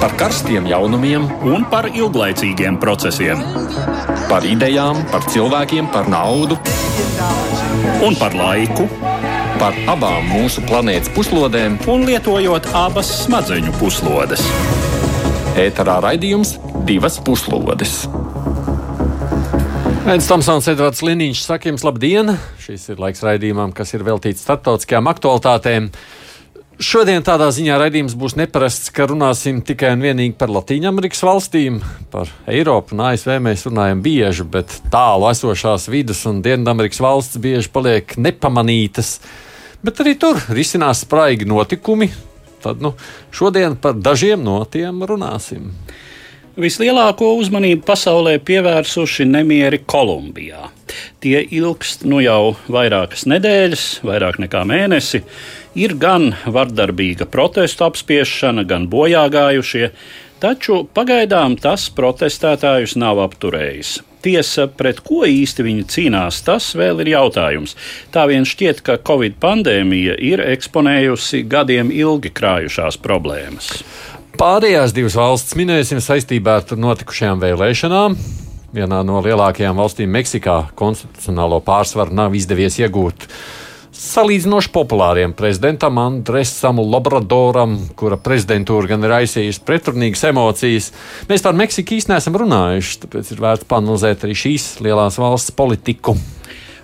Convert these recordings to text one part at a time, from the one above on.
par karstiem jaunumiem un par ilglaicīgiem procesiem. Par idejām, par cilvēkiem, par naudu un par laiku. Par abām mūsu planētas puslodēm, un lietojot abas smadzeņu puslodes. Ēterā raidījums divas puslodes. Aizsmeļamies, Tomsons, Edvards Liniņš, saka jums labdien! Šis ir laiks raidījumam, kas ir veltīts starptautiskajām aktualitātēm. Šodien tādā ziņā raidījums būs neparasts, ka runāsim tikai un vienīgi par Latvijas valstīm, par Eiropu un ASV mēs runājam bieži, bet tālu esošās vidus un Dienvidamerikas valsts bieži paliek nepamanītas. Bet arī tur risinās spraigi notikumi. Tad nu, šodien par dažiem no tiem runāsim. Vislielāko uzmanību pasaulē pievērsuši nemieri Kolumbijā. Tie ilgst nu jau vairākas nedēļas, vairāk nekā mēnesi. Ir gan vardarbīga protestu apspiešana, gan bojā gājušie, taču pagaidām tas protestētājus nav apturējis. Tiesa, pret ko īsti viņi cīnās, tas vēl ir jautājums. Tā vien šķiet, ka Covid pandēmija ir eksponējusi gadiem ilgi krājušās problēmas. Pārējās divas valstis minēsim saistībā ar notikušajām vēlēšanām. Vienā no lielākajām valstīm, Meksikā, konstitucionālo pārsvaru nav izdevies iegūt salīdzinoši populāriem prezidentam Andresam Labradoram, kura prezidentūra gan ir aizsījusi pretrunīgas emocijas. Mēs par Meksiku īstenībā neesam runājuši, tāpēc ir vērts panalizēt arī šīs lielās valsts politiku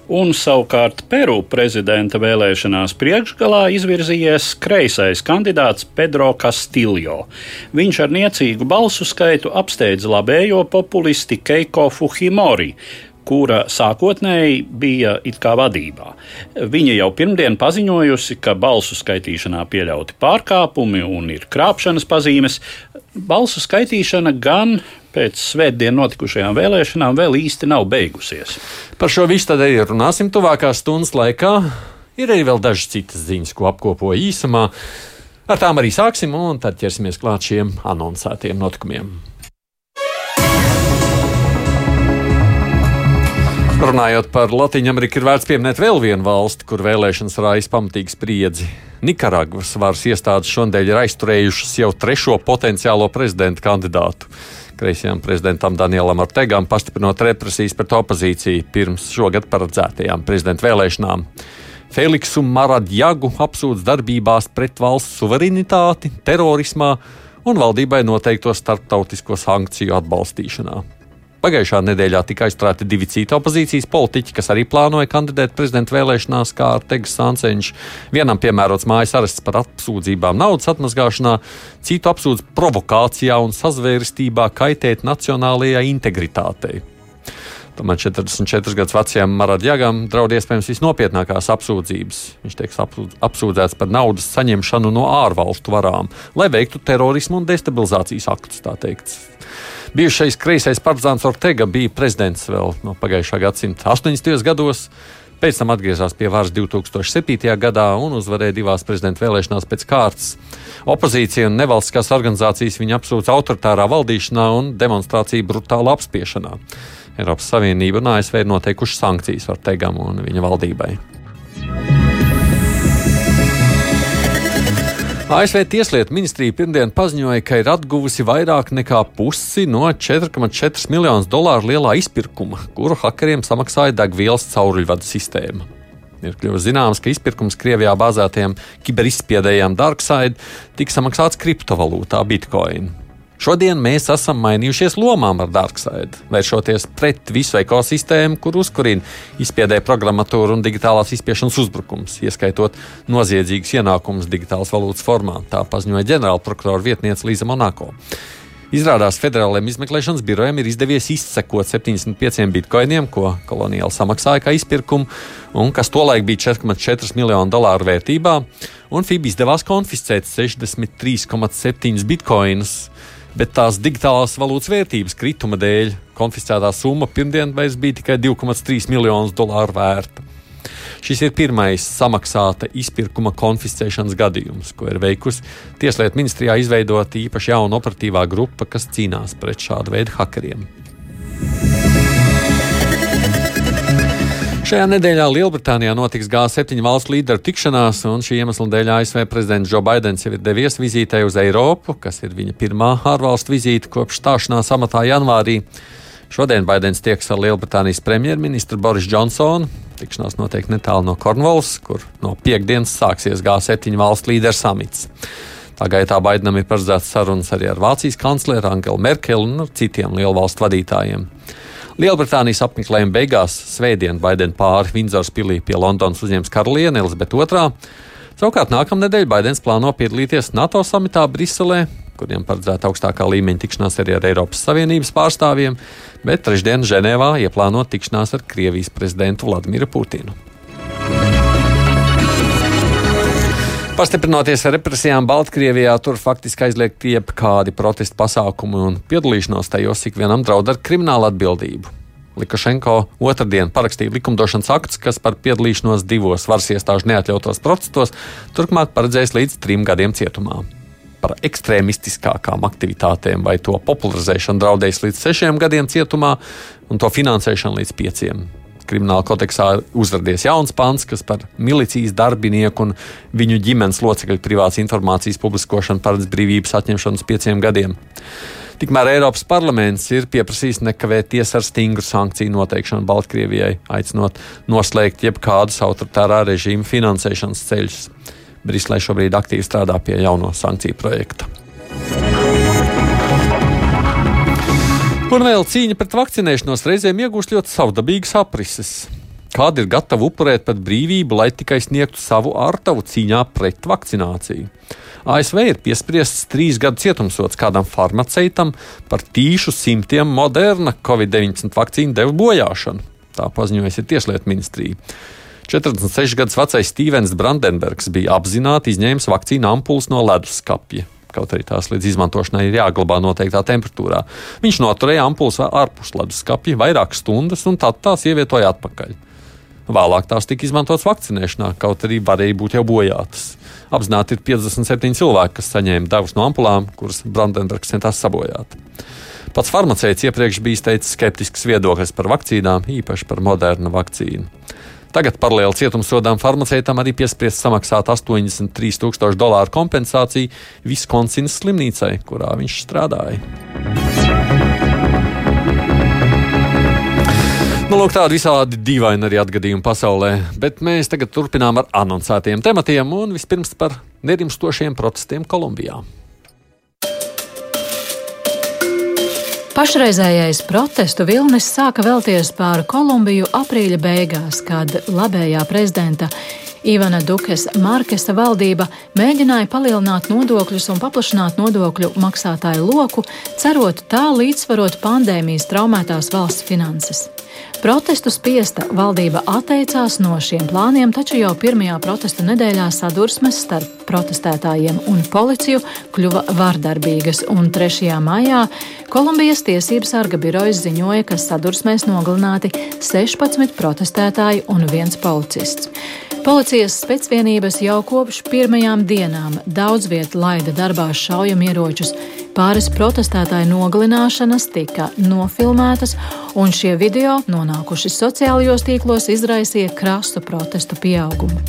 un savukārt Peru prezidenta vēlēšanās priekšgalā izvirzījies kreisais kandidāts Pedro Castillo. Viņš ar niecīgu balsu skaitu apsteidza labējo populisti Keiko Fujimori, kura sākotnēji bija it kā vadībā. Viņa jau pirmdien paziņojusi, ka balsu skaitīšanā pieļauti pārkāpumi un ir krāpšanas pazīmes. Balsu skaitīšana gan pēc svētdien notikušajām vēlēšanām vēl īsti nav beigusies. Par šo visu tad arī runāsim tuvākās stundas laikā. Ir arī vēl dažas citas ziņas, ko apkopoju īsumā. Ar tām arī sāksim, un tad ķersimies klāt šiem anoncētiem notikumiem. Runājot par Latviju, Ameriku, ir vērts pieminēt vēl vienu valsti, kur vēlēšanas raisa pamatīgu spriedzi. Nikaragvas varas iestādes šodien ir aizturējušas jau trešo potenciālo prezidenta kandidātu kreisajam prezidentam Danielam Ortegam, pastiprinot represijas pret opozīciju pirms šogad paredzētajām prezidenta vēlēšanām. Feliksu Maradjagu apsūdz darbībās pret valsts suverenitāti, terorismā un valdībai noteikto starptautisko sankciju atbalstīšanā. Pagājušā nedēļā tika aizturēti divi citi opozīcijas politiķi, kas arī plānoja kandidēt prezidenta vēlēšanās, kā Artegs Sanseņš. Vienam piemērots mājas arests par apsūdzībām naudas atmazgāšanā, citu apsūdz provokācijā un sazvērstībā kaitēt nacionālajai integritātei. Tomēr 44 gadus vecajam Maradjagam draud iespējams visnopietnākās apsūdzības. Viņš tiek apsūdzēts par naudas saņemšanu no ārvalstu varām, lai veiktu terorismu un destabilizācijas aktus. Bijušais kreisais partizāns Ortega bija prezidents vēl no pagājušā gadsimta 80. gados. Pēc tam atgriezās pie varas 2007. gadā un uzvarēja divās prezidenta vēlēšanās pēc kārtas. Opozīcija un nevalstiskās organizācijas viņa apsūdz autoritārā valdīšanā un demonstrāciju brutālā apspiešanā. Eiropas Savienība un ASV ir noteikuši sankcijas Ortegam un viņa valdībai. ASV Tieslietu ministrija pirmdien paziņoja, ka ir atguvusi vairāk nekā pusi no 4,4 miljonus dolāru lielā izpirkuma, kuru hakeriem samaksāja degvielas cauruļvadu sistēma. Ir kļuvis zināms, ka izpirkums Krievijā bāzētajiem kiberizspiedējiem Darkside tika samaksāts kriptovalūtā Bitcoin. Šodien mēs esam mainījušies lomām ar Darkside, vēršoties pret visu ekosistēmu, kur uzkurina izspiedēja programmatūra un digitālās izspiešanas uzbrukums, ieskaitot noziedzīgus ienākumus digitālas valūtas formā. Tā paziņoja ģenerālprokurora vietniece Līza Monako. Izrādās, federālajiem izmeklēšanas birojiem ir izdevies izsekot 75 bitkoiniem, ko kolonijāli samaksāja kā izpirkumu, un kas tolaik bija 4,4 miljonu dolāru vērtībā, un FIB izdevās konfiscēt 63,7 bitkoinus bet tās digitālās valūtas vērtības krituma dēļ konfiscētā summa pirmdien vairs bija tikai 2,3 miljonus dolāru vērta. Šis ir pirmais samaksāta izpirkuma konfiscēšanas gadījums, ko ir veikusi Tieslietu ministrijā izveidota īpaši jauna operatīvā grupa, kas cīnās pret šādu veidu hakeriem. Šajā nedēļā Lielbritānijā notiks G7 valstu līderu tikšanās, un šī iemesla dēļ ASV prezidents Joe Bidenis jau ir devies vizītē uz Eiropu, kas ir viņa pirmā ārvalstu vizīte kopš stāšanās amatā janvārī. Šodien Baidens tieks ar Lielbritānijas premjerministru Borisu Džonsonu. Tikšanās notiek netālu no Kornvalas, kur no piekdienas sāksies G7 valstu līderu samits. Tā gaitā Baidenam ir paredzēts sarunas arī ar Vācijas kancleru Angelu Merkeli un citiem lielu valstu vadītājiem. Lielbritānijas apmeklējuma beigās svētdien Baidena pāri Vindzors pilī pie Londonas uzņems karaliene Elizabete II. Savukārt nākamnedēļ Baidens plāno piedalīties NATO samitā Briselē, kuriem paredzēta augstākā līmeņa tikšanās arī ar Eiropas Savienības pārstāvjiem, bet trešdien Ženēvā ieplānot tikšanās ar Krievijas prezidentu Vladimiru Putinu. Pastiprinoties represijām Baltkrievijā, tur faktiski aizliegt jebkādi protesta pasākumi un piedalīšanos tajos ikvienam draud ar kriminālu atbildību. Lukašenko otrdien parakstīja likumdošanas akts, kas par piedalīšanos divos varas iestāžu neatļautos protestos turpmāk paredzēs līdz trim gadiem cietumā. Par ekstrēmistiskākām aktivitātēm vai to popularizēšanu draudēs līdz sešiem gadiem cietumā un to finansēšanu līdz pieciem. Krimināla kodeksā uzrādījies jauns pants, kas par milicijas darbinieku un viņu ģimenes locekļu privātas informācijas publiskošanu paredz brīvības atņemšanu uz pieciem gadiem. Tikmēr Eiropas parlaments ir pieprasījis nekavēties ar stingru sankciju noteikšanu Baltkrievijai, aicinot noslēgt jebkādus autoritārā režīma finansēšanas ceļus. Briselē šobrīd aktīvi strādā pie jauno sankciju projekta. Un vēl cīņa pret vakcinēšanos reizēm iegūst ļoti savdabīgas aprises. Kādi ir gatavi upurēt pat brīvību, lai tikai sniegtu savu ārtavu cīņā pret vakcināciju? ASV ir piespriests trīs gadu cietumsots kādam farmaceitam par tīšu simtiem moderna Covid-19 vakcīnu devu bojāšanu. Tā paziņojusi Tieslietu ministrija. 46 gadus vecais Stevens Brandenbergs bija apzināti izņēmis vakcīnu ampulas no leduskapja. Kaut arī tās līdz izmantošanai ir jāglabā noteiktā temperatūrā. Viņš noturēja ampulas ārpus leduskapja vairākas stundas un tad tās ievietoja atpakaļ. Vēlāk tās tika izmantotas vakcinēšanā, kaut arī varēja būt jau bojātas. Apzināti ir 57 cilvēki, kas saņēma devus no ampulām, kuras Brandenburgs centās sabojāt. Pats farmaceits iepriekš bija teicis skeptisks viedoklis par vakcīnām, īpaši par modernu vakcīnu. Tagad paralēli cietumsodām farmaceitam arī piespriezt samaksāt 83 tūkstošu dolāru kompensāciju Viskonsinas slimnīcai, kurā viņš strādāja. Nu, lūk, tādi visādi dīvaini arī atgadījumi pasaulē, bet mēs tagad turpinām ar anoncētiem tematiem un vispirms par nerimstošiem protestiem Kolumbijā. Pašreizējais protestu vilnis sāka vēlties pār Kolumbiju aprīļa beigās, kad labējā prezidenta Ivana Dukes Markesa valdība mēģināja palielināt nodokļus un paplašināt nodokļu maksātāju loku, cerot tā līdzsvarot pandēmijas traumētās valsts finanses. Protestu spiesta valdība atteicās no šiem plāniem, taču jau pirmajā protestu nedēļā sadursmes starp protestētājiem un policiju kļuva vardarbīgas, un 3. maijā Kolumbijas tiesības sarga birojas ziņoja, ka sadursmēs nogalināti 16 protestētāji un viens policists. Policijas specvienības jau kopš pirmajām dienām daudz vietā laida darbā šaujamieročus, Pāris protestētāju nogalināšanas tika nofilmētas, un šie video, nonākuši sociālajos tīklos, izraisīja krastu protestu pieaugumu.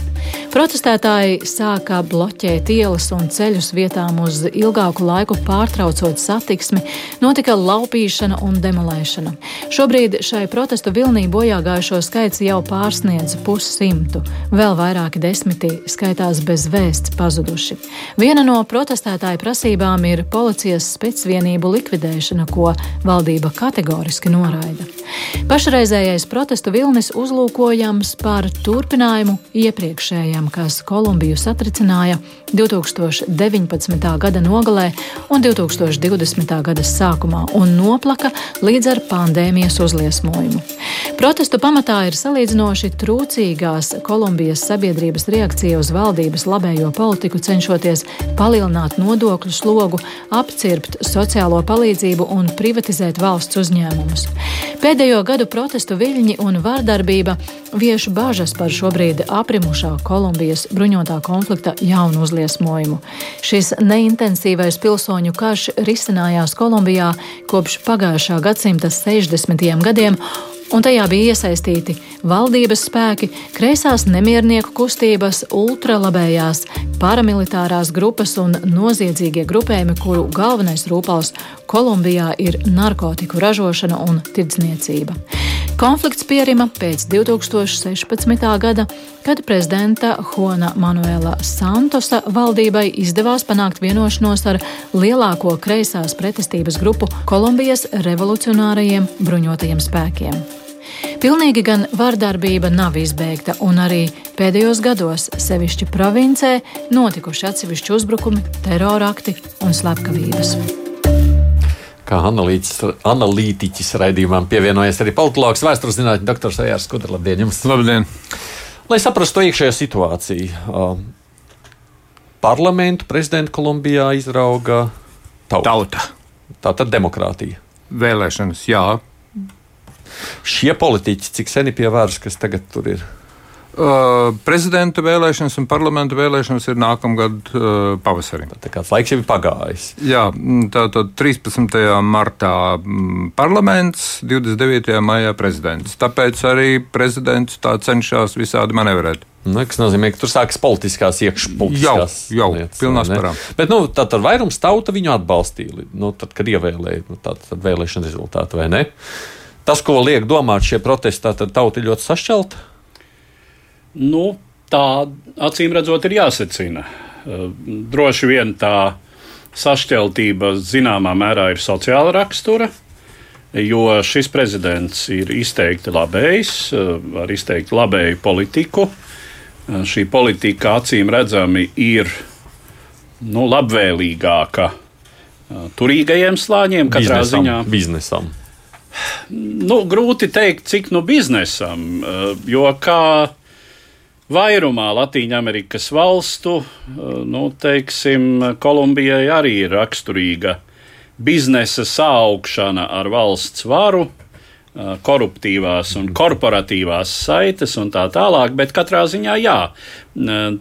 Protestētāji sāka bloķēt ielas un ceļus vietām uz ilgāku laiku pārtraucot satiksmi, notika laupīšana un demolēšana. Šobrīd šai protestu vilnī bojā gājušo skaits jau pārsniedz pussimtu. Vēl vairāki desmiti skaitās bez vēsts pazuduši. Viena no protestētāju prasībām ir policijas policijas specvienību likvidēšana, ko valdība kategoriski noraida. Pašreizējais protestu vilnis uzlūkojams par turpinājumu iepriekšējam, kas Kolumbiju satricināja 2019. gada nogalē un 2020. gada sākumā un noplaka līdz ar pandēmijas uzliesmojumu. Protestu pamatā ir salīdzinoši trūcīgās Kolumbijas sabiedrības reakcija uz valdības labējo politiku, cenšoties palielināt nodokļu slogu, apcirkt izcirpt sociālo palīdzību un privatizēt valsts uzņēmumus. Pēdējo gadu protestu viļņi un vārdarbība vieš bažas par šobrīd aprimušā Kolumbijas bruņotā konflikta jaunu uzliesmojumu. Šis neintensīvais pilsoņu karš risinājās Kolumbijā kopš pagājušā gadsimta 60. gadiem un tajā bija iesaistīti valdības spēki, kreisās nemiernieku kustības, ultralabējās, paramilitārās grupas un noziedzīgie grupējumi, kuru galvenais rūpals Kolumbijā ir narkotiku ražošana un tirdzniecība. Konflikts pierima pēc 2016. gada, kad prezidenta Juana Manuela Santosa valdībai izdevās panākt vienošanos ar lielāko kreisās pretestības grupu Kolumbijas revolucionārajiem bruņotajiem spēkiem. Pilnīgi gan vardarbība nav izbeigta, un arī pēdējos gados, sevišķi provincē, notikuši atsevišķi uzbrukumi, terorakti un slepkavības kā analītiķis raidījumam pievienojies arī politologs, vēstures zinātņu doktors Ejārs Skudra. Labdien! Jums. Labdien! Lai saprastu iekšējo situāciju, parlamentu prezidenta Kolumbijā izrauga tauta. tauta. Tā tad demokrātija. Vēlēšanas, jā. Šie politiķi, cik seni pie varas, kas tagad tur ir? Uh, prezidenta vēlēšanas un parlamenta vēlēšanas ir nākamgad uh, pavasarī. Tā kāds laiks jau ir pagājis. Jā, tātad 13. martā m, parlaments, 29. maijā prezidents. Tāpēc arī prezidents tā cenšas visādi manevrēt. Nu, tas nozīmē, ka tur sākas politiskās iekšpolitiskās jau, jau lietas. Pilnā spārā. Bet nu, tā tad vairums tauta viņu atbalstīja, nu, tad, kad ievēlēja nu, tā, vēlēšana rezultātu, vai ne? Tas, ko liek domāt šie protesti, tad tauta ir ļoti sašķelta. Nu, tā acīm redzot, ir jāsecina. Eh, droši vien tā sašķeltība zināmā mērā ir sociāla rakstura, jo šis prezidents ir izteikti labējs, eh, ar izteikti labēju politiku. Eh, šī politika acīm redzami ir nu, labvēlīgāka turīgajiem slāņiem, katrā biznesam, ziņā. Biznesam. Nu, grūti teikt, cik nu biznesam, jo kā Vairumā Latvijas valstu, nu, teiksim, Kolumbijai arī ir raksturīga biznesa saaugšana ar valsts varu, koruptīvās un korporatīvās saites un tā tālāk, bet katrā ziņā jā,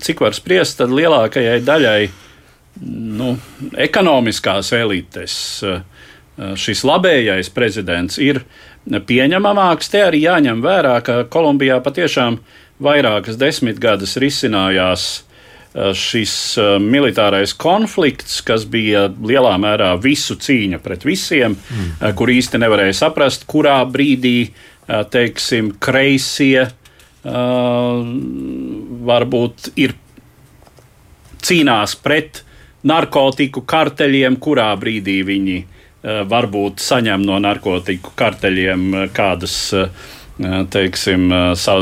cik var spriest, tad lielākajai daļai nu, ekonomiskās elites šis labējais prezidents ir pieņemamāks. Te arī jāņem vērā, ka Kolumbijā patiešām ir vairākas desmitgades risinājās eh, šis eh, militārais konflikts, kas bija lielā mērā visu cīņa pret visiem, mm. Eh, kur īsti nevarēja saprast, kurā brīdī, teiksim, kreisie varbūt ir cīnās pret narkotiku karteļiem, kurā brīdī viņi varbūt saņem no narkotiku karteļiem kādas uh, teiksim,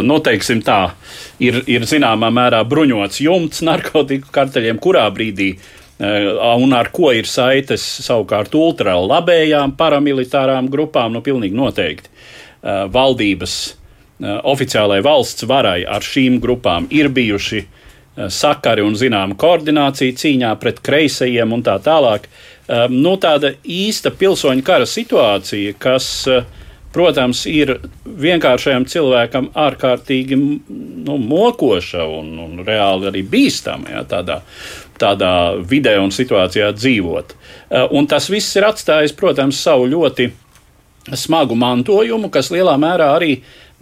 noteiksim tā, ir, ir zināmā mērā bruņots jumts narkotiku karteļiem, kurā brīdī un ar ko ir saites savukārt ultralabējām paramilitārām grupām, nu pilnīgi noteikti valdības oficiālajai valsts varai ar šīm grupām ir bijuši sakari un zināma koordinācija cīņā pret kreisajiem un tā tālāk. Nu, tāda īsta pilsoņu kara situācija, kas uh, protams, ir vienkāršajam cilvēkam ārkārtīgi nu, mokoša un, un reāli arī bīstama ja, tādā, tādā vidē un situācijā dzīvot. Eh, un tas viss ir atstājis, protams, savu ļoti smagu mantojumu, kas lielā mērā arī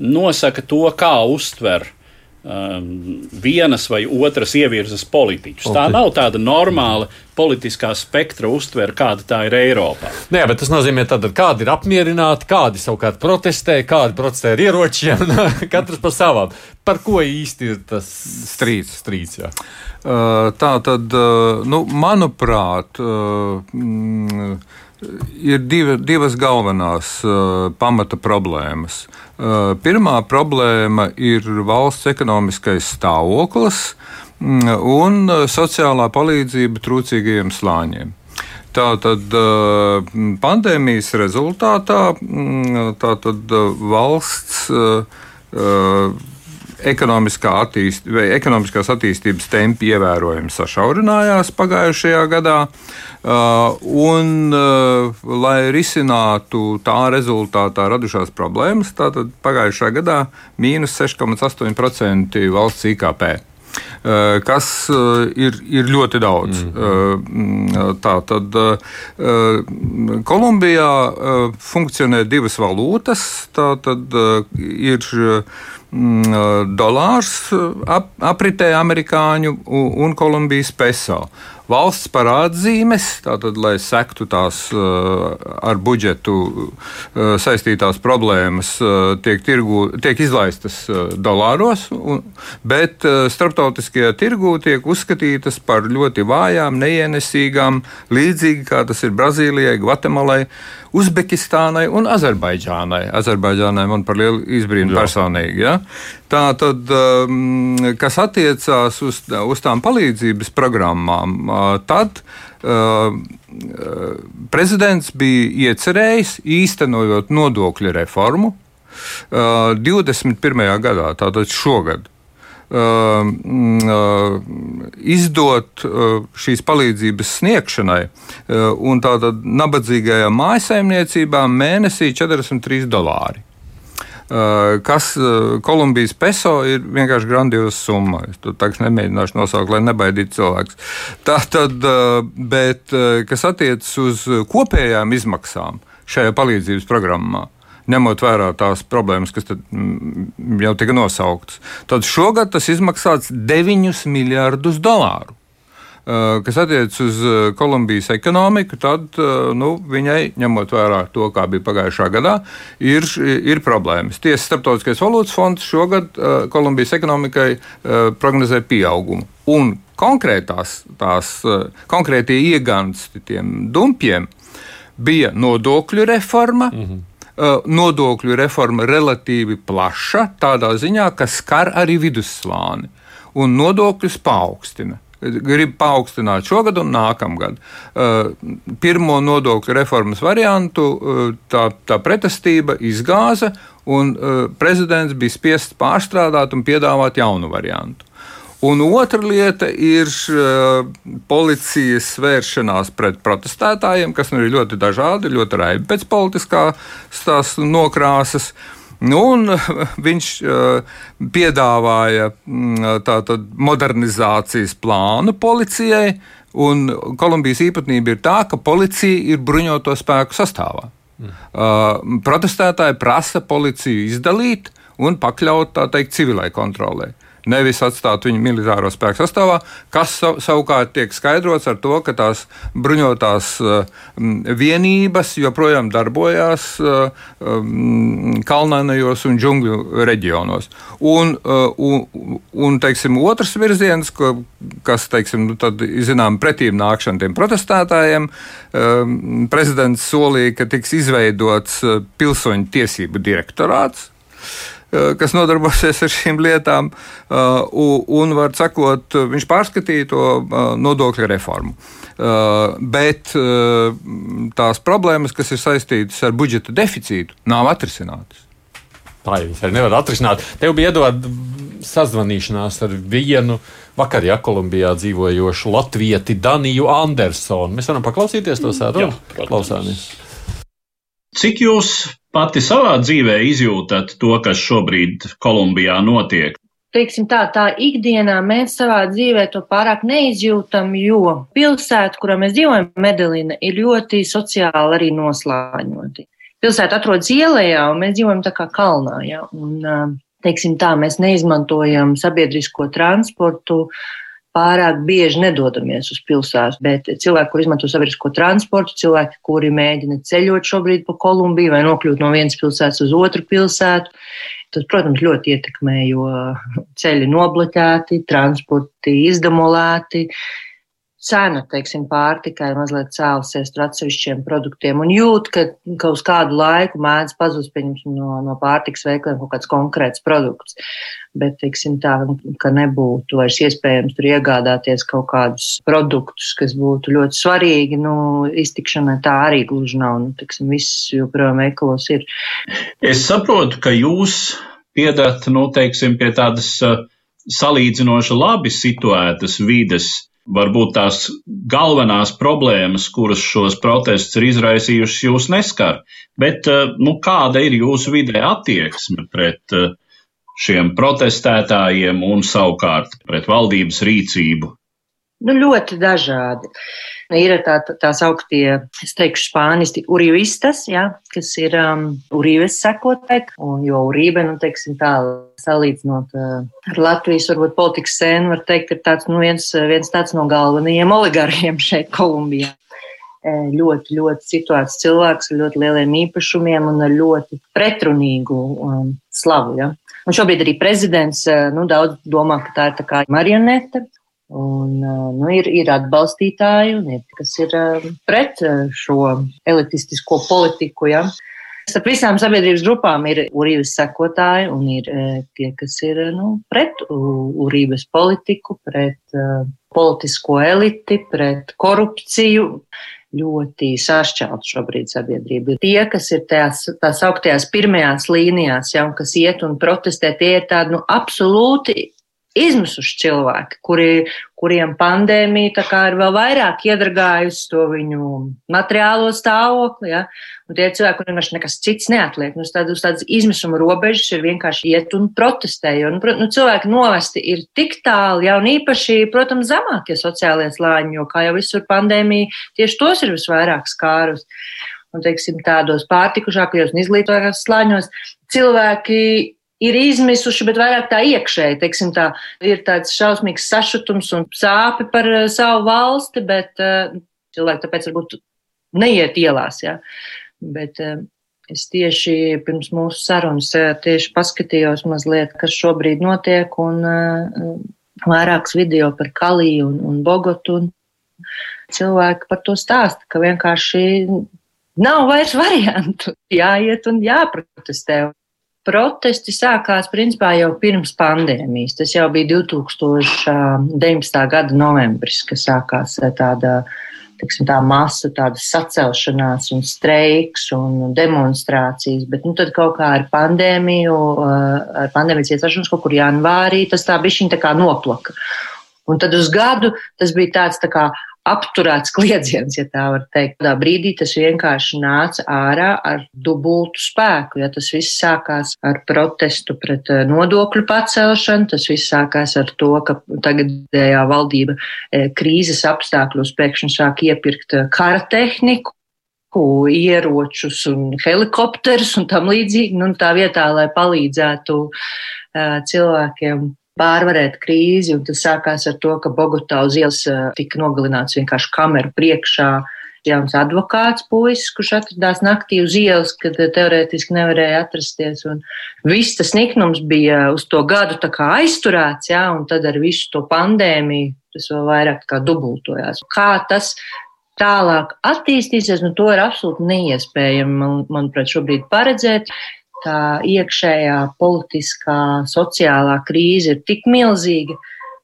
nosaka to, kā uztver uh, um, vienas vai otras ievirzes politiķus. Okay. Tā nav tāda normāla politiskā spektra uztvere, kāda tā ir Eiropā. Nē, bet tas nozīmē, ka kādi ir apmierināti, kādi savukārt protestē, kādi protestē ar ieročiem, katrs par savām. Par ko īsti ir tas strīds? strīds jā. uh, tā tad, uh, nu, manuprāt, uh, mm, ir divi, divas galvenās uh, pamata problēmas. Uh, pirmā problēma ir valsts ekonomiskais stāvoklis mm, un sociālā palīdzība trūcīgajiem slāņiem. Tātad uh, pandēmijas rezultātā mm, tātad valsts ekonomiskā attīst, ekonomiskās attīstības tempi ievērojami sašaurinājās pagājušajā gadā. Uh, un, uh, lai risinātu tā rezultātā radušās problēmas, tātad pagājušā gadā mīnus 6,8% valsts IKP. kas ir, ir ļoti daudz. Mm. Tā tad Kolumbijā funkcionē divas valūtas. Tā tad ir dolārs ap, apritē amerikāņu un Kolumbijas peso valsts parādzīmes, tātad, lai sektu tās uh, ar budžetu uh, saistītās problēmas, uh, tiek, tirgu, tiek izlaistas dolāros, bet starptautiskajā tirgū tiek uzskatītas par ļoti vājām, neienesīgām, līdzīgi kā tas ir Brazīlijai, Gvatemalai. Uzbekistānai un Azerbaidžānai. Azerbaidžānai man par lielu izbrīnu personīgi. Ja? Tā tad, um, kas attiecās uz, uz tām palīdzības programmām, uh, tad uh, prezidents bija iecerējis īstenojot nodokļu reformu 21. gadā, tātad šogad. Uh, uh, izdot uh, šīs palīdzības sniegšanai, un tātad nabadzīgajām mājasaimniecībām mēnesī 43 dolāri kas Kolumbijas peso ir vienkārši grandioza summa. Es to tagad nemēģināšu nosaukt, lai nebaidītu cilvēkus. Tā tad, bet kas attiecas uz kopējām izmaksām šajā palīdzības programmā, ņemot vērā tās problēmas, kas mm, jau tika nosauktas. Tad šogad tas izmaksāts 9 miljardus dolāru. Uh, kas attiecas uz uh, Kolumbijas ekonomiku, tad uh, nu, viņai, ņemot vērā to, kā bija pagājušā gadā, ir, ir problēmas. Tiesa Startautiskais valūtas fonds šogad Kolumbijas ekonomikai prognozē pieaugumu. Un konkrētās, tās, konkrētie iegansti tiem dumpiem bija nodokļu reforma. Mm -hmm nodokļu reforma relatīvi plaša, tādā ziņā, ka skar arī vidusslāni un nodokļus paaugstina grib paaugstināt šogad un nākamgad. Pirmo nodokļu reformas variantu tā, tā pretestība izgāza, un prezidents bija spiests pārstrādāt un piedāvāt jaunu variantu. Un otra lieta ir uh, policijas vēršanās pret protestētājiem, kas nu ir ļoti dažādi, ļoti raibi pēc politiskās nokrāsas. Nu, un viņš uh, piedāvāja uh, tātad modernizācijas plānu policijai, un Kolumbijas īpatnība ir tā, ka policija ir bruņoto spēku sastāvā. Mm. Uh, protestētāji prasa policiju izdalīt un pakļaut tā teikt civilai kontrolē nevis atstāt viņu militāro spēku sastāvā, kas savukārt tiek skaidrots ar to, ka tās bruņotās uh, vienības joprojām darbojās um, kalnainajos un džungļu reģionos. Un, uh, un, un teiksim, otrs virziens, kas teiksim, nu, zinām, pretīm nākšana tiem protestētājiem, prezidents solīja, ka tiks izveidots pilsoņu tiesību direktorāts. Eh, kas nodarbosies ar šīm lietām, eh, un, var sakot, viņš pārskatīja to eh, nodokļu reformu. Bet tās problēmas, kas ir saistītas ar budžeta deficītu, nav atrisinātas. Tā jau viņas arī nevar atrisināt. Tev bija iedod sazvanīšanās ar vienu vakar, ja Kolumbijā dzīvojošu latvieti Daniju Andersonu. Mēs varam paklausīties to sarunu? Klausāmies. Cik jūs pati savā dzīvē izjūtat to, kas šobrīd Kolumbijā notiek? Teiksim tā, tā ikdienā mēs savā dzīvē to pārāk neizjūtam, jo pilsēta, kurā mēs dzīvojam, Medellina, ir ļoti sociāli arī noslāņoti. Pilsēta atrodas ielējā, un mēs dzīvojam tā kā kalnā. Ja? Un, teiksim tā, mēs neizmantojam sabiedrisko transportu, uh, pārāk bieži nedodamies uz pilsētu, bet cilvēki, kur izmanto sabiedrisko transportu, cilvēki, kuri mēģina ceļot šobrīd pa Kolumbiju vai nokļūt no vienas pilsētas uz otru pilsētu, tas, protams, ļoti ietekmē, jo ceļi nobloķēti, transporti izdemolēti, cena, teiksim, pārtikai mazliet cēlusies ar atsevišķiem produktiem un jūt, ka, ka uz kādu laiku mēdz pazust, pieņemsim, no, no pārtikas veikaliem kaut kāds konkrēts produkts. Bet, teiksim, tā, ka nebūtu vairs iespējams tur iegādāties kaut kādus produktus, kas būtu ļoti svarīgi, nu, iztikšanai tā arī gluži nav. Nu, teiksim, viss joprojām veikalos ir. Es saprotu, ka jūs piedat, nu, teiksim, pie tādas uh, salīdzinoši labi situētas vides Varbūt tās galvenās problēmas, kuras šos protestus ir izraisījušas, jūs neskar, bet eh, nu, kāda ir jūsu vidē attieksme pret eh, šiem protestētājiem un savukārt pret valdības rīcību? Nu, ļoti dažādi. Ir tā, tā, tās augtie, es teikšu, spānisti urīvistas, ja, kas ir um, urīves sekotāji, un jo urībe, nu, teiksim tā, salīdzinot uh, ar Latvijas, varbūt politikas sēnu, var teikt, ir tāds, nu, viens, viens tāds no galvenajiem oligarhiem šeit Kolumbijā. E, ļoti, ļoti situēts cilvēks ar ļoti lieliem īpašumiem un ar ļoti pretrunīgu um, slavu. Ja. Un šobrīd arī prezidents uh, nu, daudz domā, ka tā ir tā kā marionete. Un, nu, ir, ir atbalstītāji, un ir, kas ir pret šo elitistisko politiku. Ja. Starp visām sabiedrības grupām ir urības sekotāji un ir tie, kas ir nu, pret urības politiku, pret uh, politisko eliti, pret korupciju. Ļoti sašķelta šobrīd sabiedrība. Tie, kas ir tās, tās augtajās pirmajās līnijās, jau kas iet un protestē, tie ir tādi nu, absolūti izmisuši cilvēki, kuri, kuriem pandēmija ir vēl vairāk iedragājusi to viņu materiālo stāvokli. Ja? Un tie cilvēki, kuriem vienkārši nekas cits neatliek, nu, tād, uz tādas izmisuma robežas ir vienkārši iet un protestē. Jo, nu, nu, cilvēki novesti ir tik tālu, jau īpaši, protams, zemākie sociālie slāņi, jo, kā jau visur pandēmija, tieši tos ir visvairāk skārus. Un, teiksim, tādos pārtikušākajos un izglītotākajos slāņos cilvēki ir izmisuši, bet vairāk tā iekšēji. Teiksim, tā, ir tāds šausmīgs sašutums un sāpe par uh, savu valsti, bet uh, cilvēki tāpēc varbūt neiet ielās. Ja? Bet, uh, Es tieši pirms mūsu sarunas tieši paskatījos mazliet, kas šobrīd notiek, un vairākas video par Kaliju un, un Bogotu. Un cilvēki par to stāsta, ka vienkārši nav vairs variantu. Jāiet un jāprotestē. Protesti sākās principā jau pirms pandēmijas. Tas jau bija 2019. gada novembris, kad sākās eh, tāda tiksim, tā masa, tāda sacelšanās un streiks un demonstrācijas. Bet nu, tad kaut kā ar pandēmiju, eh, ar pandēmijas iestāšanos kaut kur janvārī tas tā tā kā noplaka. Un tad uz gadu tas bija tāds tā kā apturēts kliedziens, ja tā var teikt. Tādā brīdī tas vienkārši nāca ārā ar dubultu spēku. Ja tas viss sākās ar protestu pret eh, nodokļu pacelšanu, tas viss sākās ar to, ka tagadējā valdība eh, krīzes apstākļos pēkšņi sāk iepirkt eh, kara tehniku ieročus un helikopterus un tam līdzīgi. Nu, tā vietā, lai palīdzētu uh, cilvēkiem pārvarēt krīzi, un tas sākās ar to, ka Bogotā uz ielas tika nogalināts vienkārši kameru priekšā jauns advokāts puisis, kurš atradās naktī uz ielas, kad teorētiski nevarēja atrasties. Un viss tas niknums bija uz to gadu aizturēts, jā, un tad ar visu to pandēmiju tas vēl vairāk kā dubultojās. Kā tas tālāk attīstīsies, nu to ir absolūti neiespējami, man, manuprāt, šobrīd paredzēt tā iekšējā politiskā, sociālā krīze ir tik milzīga.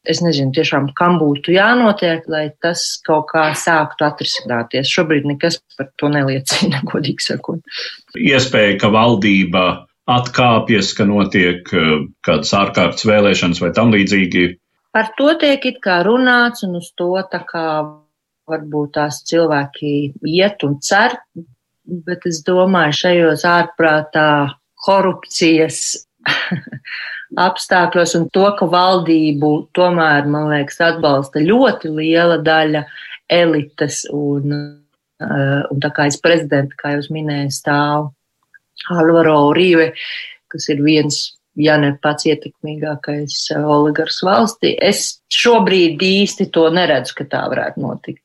Es nezinu, tiešām, kam būtu jānotiek, lai tas kaut kā sāktu atrisināties. Šobrīd nekas par to neliecina, godīgi sakot. Iespēja, ka valdība atkāpjas, ka notiek eh, kādas ārkārtas vēlēšanas vai tam līdzīgi. Par to tiek it kā runāts, un uz to tā kā varbūt tās cilvēki iet un cer, bet es domāju, šajos ārprātā korupcijas apstākļos un to, ka valdību tomēr, man liekas, atbalsta ļoti liela daļa elites un, uh, un tā kā es prezidenta, kā jūs minējāt, stāv Alvaro Uribe, kas ir viens, ja ne pats ietekmīgākais uh, oligars valstī. Es šobrīd īsti to neredzu, ka tā varētu notikt.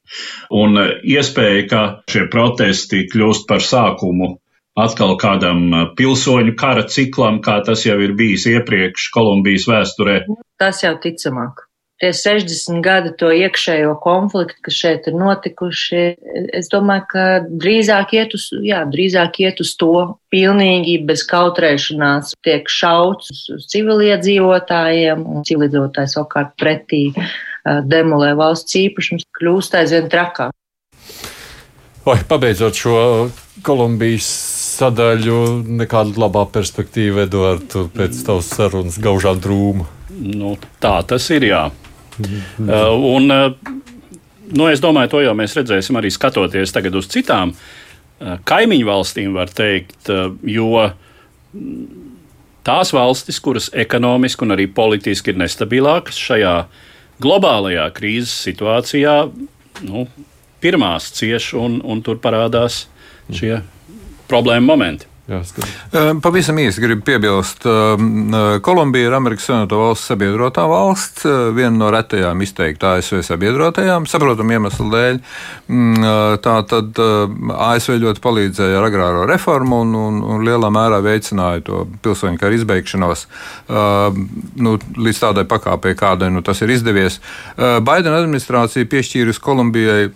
Un uh, iespēja, ka šie protesti kļūst par sākumu atkal kādam pilsoņu kara ciklam, kā tas jau ir bijis iepriekš Kolumbijas vēsturē. Tas jau ticamāk. Tie 60 gadi to iekšējo konfliktu, kas šeit ir notikuši, es domāju, ka drīzāk iet uz, jā, drīzāk iet uz to pilnīgi bez kautrēšanās tiek šauts uz civiliedzīvotājiem un civiliedzīvotāji savukārt pretī demolē valsts īpašums, kļūst aizvien trakāk. Vai pabeidzot šo Kolumbijas sadaļu, nekāda labā perspektīva, Edvards, pēc tavas sarunas gaužā drūma. Nu, tā tas ir, jā. Mm. Uh, un, uh, nu, es domāju, to jau mēs redzēsim arī skatoties tagad uz citām uh, kaimiņu valstīm, var teikt, jo tās valstis, kuras ekonomiski un arī politiski ir nestabilākas šajā globālajā krīzes situācijā, nu, pirmās cieš un, un tur parādās šie problēma momenti. Pavisam īsi gribu piebilst, Kolumbija ir Amerikas Savienoto Valstu sabiedrotā valsts, viena no retajām izteikti ASV sabiedrotajām, saprotam iemeslu dēļ. Mm, tā tad ASV ļoti palīdzēja ar agrāro reformu un, un, un lielā mērā veicināja to pilsoņu karu izbeigšanos nu, līdz tādai pakāpei, kādai nu, tas ir izdevies. Baidena administrācija piešķīrusi Kolumbijai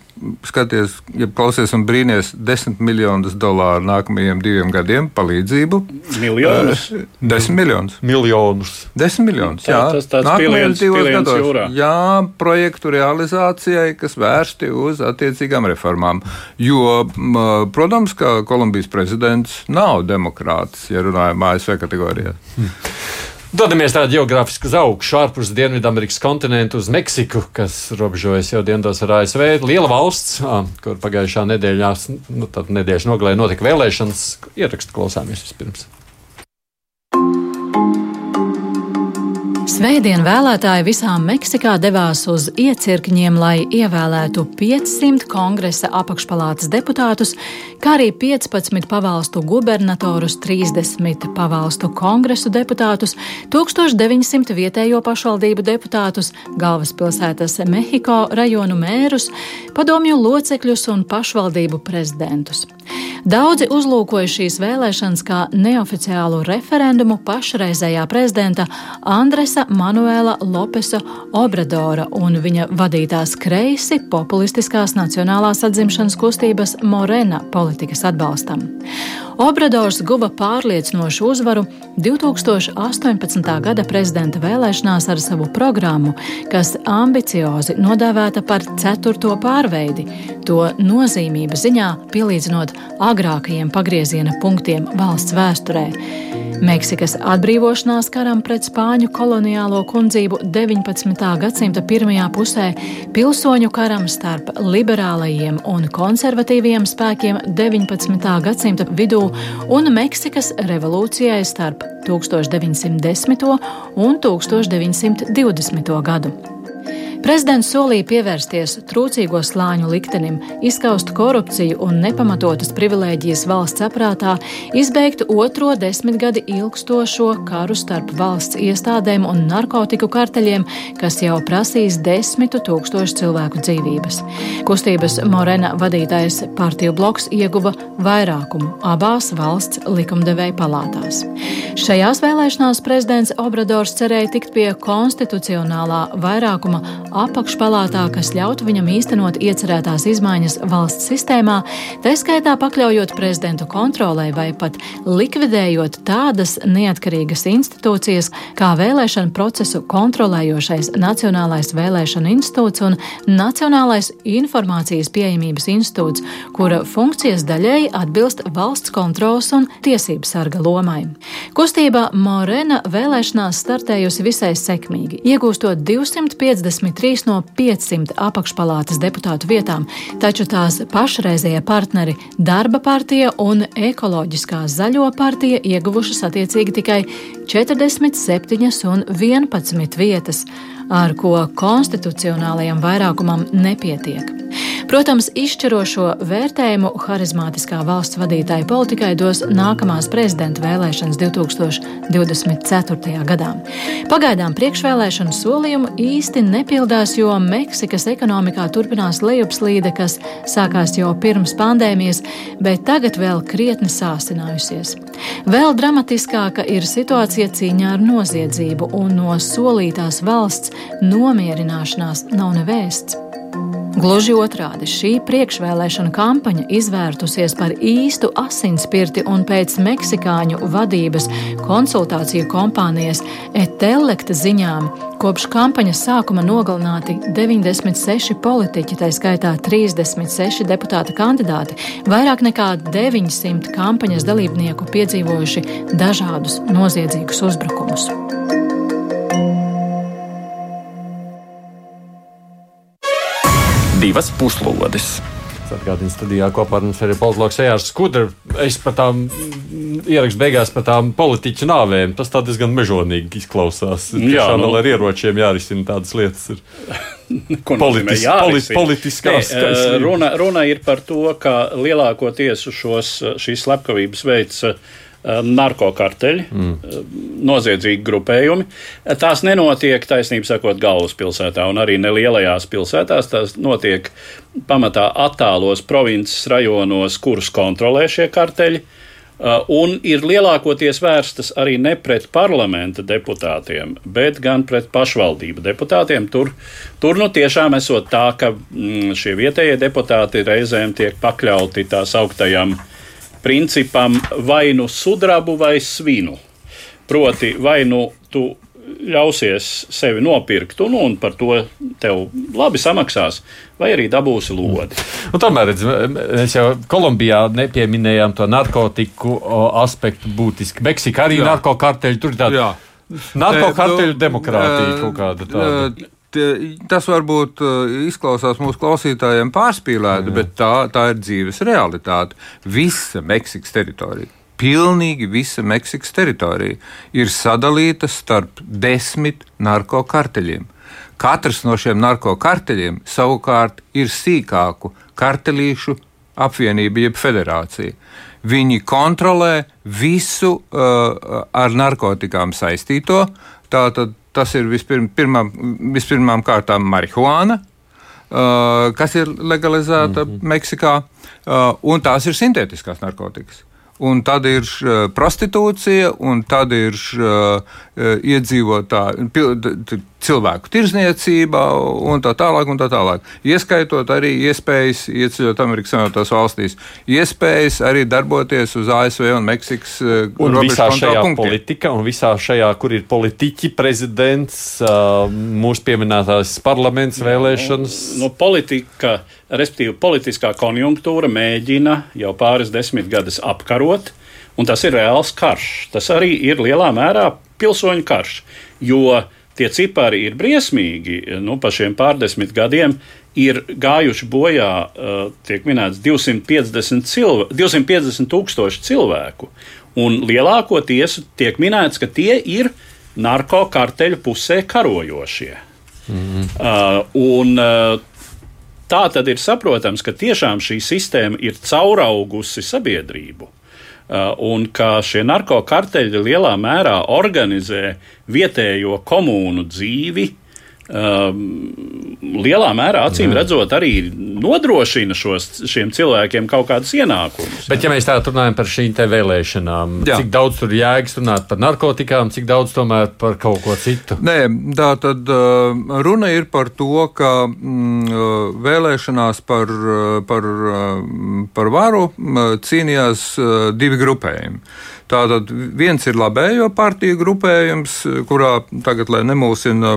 skaties, ja klausies un brīnies, desmit miljonus dolāru nākamajiem diviem gadiem palīdzību. Miljonus? Uh, desmit miljonus. Miljonus. Desmit miljonus. Jā, tas tāds piliens, divos gados. Jūrā. Jā, projektu realizācijai, kas vērsti uz attiecīgām reformām. Jo, protams, ka Kolumbijas prezidents nav demokrāts, ja runājam ASV kategorijā. Hmm. Dodamies tādā geogrāfiski uz augšu, ārpus Dienvidamerikas kontinentu, uz Meksiku, kas robežojas jau dienos ar ASV. Liela valsts, kur pagājušā nedēļā, nu, nedēļas nogalē notika vēlēšanas. Ierakstu klausāmies vispirms. Svētdien vēlētāji visā Meksikā devās uz iecirkņiem, lai ievēlētu 500 kongresa apakšpalātas deputātus, kā arī 15 pavalstu gubernatorus, 30 pavalstu kongresu deputātus, 1900 vietējo pašvaldību deputātus, galvaspilsētas Mehiko rajonu mērus, padomju locekļus un pašvaldību prezidentus. Daudzi uzlūkoja šīs vēlēšanas kā neoficiālu referendumu pašreizējā prezidenta Andresa Manuela Lopesa Obradora un viņa vadītās kreisi populistiskās nacionālās atzimšanas kustības Morena politikas atbalstam. Obradors guva pārliecinošu uzvaru 2018. gada prezidenta vēlēšanās ar savu programmu, kas ambiciozi nodēvēta par ceturto pārveidi, to nozīmības ziņā pielīdzinot agrākajiem pagrieziena punktiem valsts vēsturē. Meksikas atbrīvošanās karam pret Spāņu koloniālo kundzību 19. gadsimta pirmajā pusē, pilsoņu karam starp liberālajiem un konservatīviem spēkiem 19. gadsimta vidū un Meksikas revolūcijai starp 1910. un 1920. gadu. Prezidents solīja pievērsties trūcīgo slāņu liktenim, izskaust korupciju un nepamatotas privilēģijas valsts aprātā, izbeigt otro desmitgadi ilgstošo karu starp valsts iestādēm un narkotiku karteļiem, kas jau prasīs desmitu tūkstošu cilvēku dzīvības. Kustības Morena vadītais partiju bloks ieguva vairākumu abās valsts likumdevēja palātās. Šajās vēlēšanās prezidents Obradors cerēja tikt pie konstitucionālā vairākuma apakšpalātā, kas ļautu viņam īstenot iecerētās izmaiņas valsts sistēmā, tā skaitā pakļaujot prezidentu kontrolē vai pat likvidējot tādas neatkarīgas institūcijas kā vēlēšanu procesu kontrolējošais Nacionālais vēlēšanu institūts un Nacionālais informācijas pieejamības institūts, kura funkcijas daļēji atbilst valsts kontrols un tiesības sarga lomai. Kustība Morena vēlēšanās startējusi visai sekmīgi, iegūstot 250 trīs no 500 apakšpalātas deputātu vietām, taču tās pašreizējie partneri Darba partija un Ekoloģiskā zaļo partija ieguvušas attiecīgi tikai 47 un 11 vietas ar ko konstitucionālajam vairākumam nepietiek. Protams, izšķirošo vērtējumu harizmātiskā valsts vadītāja politikai dos nākamās prezidenta vēlēšanas 2024. gadā. Pagaidām priekšvēlēšanu solījumu īsti nepildās, jo Meksikas ekonomikā turpinās lejupslīde, kas sākās jau pirms pandēmijas, bet tagad vēl krietni sāsinājusies. Vēl dramatiskāka ir situācija cīņā ar noziedzību, un no solītās valsts nomierināšanās nav nevēsts. Gluži otrādi, šī priekšvēlēšana kampaņa izvērtusies par īstu asinspirti un pēc meksikāņu vadības konsultāciju kompānijas Etelekta ziņām kopš kampaņas sākuma nogalināti 96 politiķi, tā skaitā 36 deputāta kandidāti, vairāk nekā 900 kampaņas dalībnieku piedzīvojuši dažādus noziedzīgus uzbrukumus. Divas puslodes. Atgādījums studijā kopā ar mums ir politologs Ejārs Skudrs. Es par tām ierakstu beigās par tām politiķu nāvēm. Tas tā diezgan mežonīgi izklausās. Jā, Tiešām nu, vēl ar ieročiem jārisina tādas lietas. Politis, polit, politiskās Nē, runa, runa ir par to, ka lielākoties šos, šīs slepkavības veids Um, narkokarteļi, mm. Um, noziedzīgi grupējumi. Tās nenotiek, taisnība sakot, galvaspilsētā un arī nelielajās pilsētās. Tās notiek pamatā attālos provinces rajonos, kurus kontrolē šie karteļi. Un ir lielākoties vērstas arī ne pret parlamenta deputātiem, bet gan pret pašvaldību deputātiem. Tur, tur nu tiešām esot tā, ka mm, šie vietējie deputāti reizēm tiek pakļauti tā sauktajam uh, principam vai nu sudrabu vai svinu. Proti, vai nu tu ļausies sevi nopirkt, un, un par to tev labi samaksās, vai arī dabūsi lodi. Nu, tomēr redz, mēs jau Kolumbijā nepieminējām to narkotiku aspektu būtiski. Meksika arī Jā. narkokarteļi, tur ir tāda narkokarteļu demokrātija kaut kāda tāda. Tas varbūt uh, izklausās mūsu klausītājiem pārspīlēti, bet tā, tā ir dzīves realitāte. Visa Meksikas teritorija, pilnīgi visa Meksikas teritorija ir sadalīta starp desmit narkokarteļiem. Katrs no šiem narkokarteļiem savukārt ir sīkāku kartelīšu apvienība jeb federācija. Viņi kontrolē visu uh, ar narkotikām saistīto. Tātad Tas ir vispirm, pirmām, vispirmām kārtām marihuāna, uh, kas ir legalizēta mm -hmm. Meksikā, uh, un tās ir sintētiskās narkotikas. Un tad ir prostitūcija, un tad ir uh, iedzīvotāji, cilvēku tirzniecība un tā tālāk. Un tā tālāk. Ieskaitot arī iespējas ieceļot Amerikas Savienotās valstīs, iespējas arī darboties uz ASV un Meksikas uh, un visā šajā punktiem. politikā, un visā šajā, kur ir politiķi, prezidents, uh, mūsu pieminētās parlaments vēlēšanas. No, no politika, respektīvi politiskā konjunktūra mēģina jau pāris desmit gadus apkarot, un tas ir reāls karš. Tas arī ir lielā mērā pilsoņu karš, jo uh, tie cipari ir briesmīgi. Nu, pa šiem pārdesmit gadiem ir gājuši bojā, uh, tiek minēts, 250, cilv 250 tūkstoši cilvēku. Un lielākoties tiek minēts, ka tie ir narkokarteļu pusē karojošie. Mm uh, un, uh, Tā tad ir saprotams, ka tiešām šī sistēma ir cauraugusi sabiedrību. Uh, un ka šie narkokarteļi lielā mērā organizē vietējo komūnu dzīvi, um, lielā mērā, acīm redzot, arī nodrošina šos, šiem cilvēkiem kaut kādus ienākumus. Bet, ja mēs tādā runājam par šīm vēlēšanām, jā. cik daudz tur jēgas runāt par narkotikām, cik daudz tomēr par kaut ko citu? Nē, tā tad uh, runa ir par to, ka mm, uh, vēlēšanās par, uh, par, par varu cīnījās divi grupējumi. Tātad viens ir labējo partiju grupējums, kurā tagad, lai nemūsina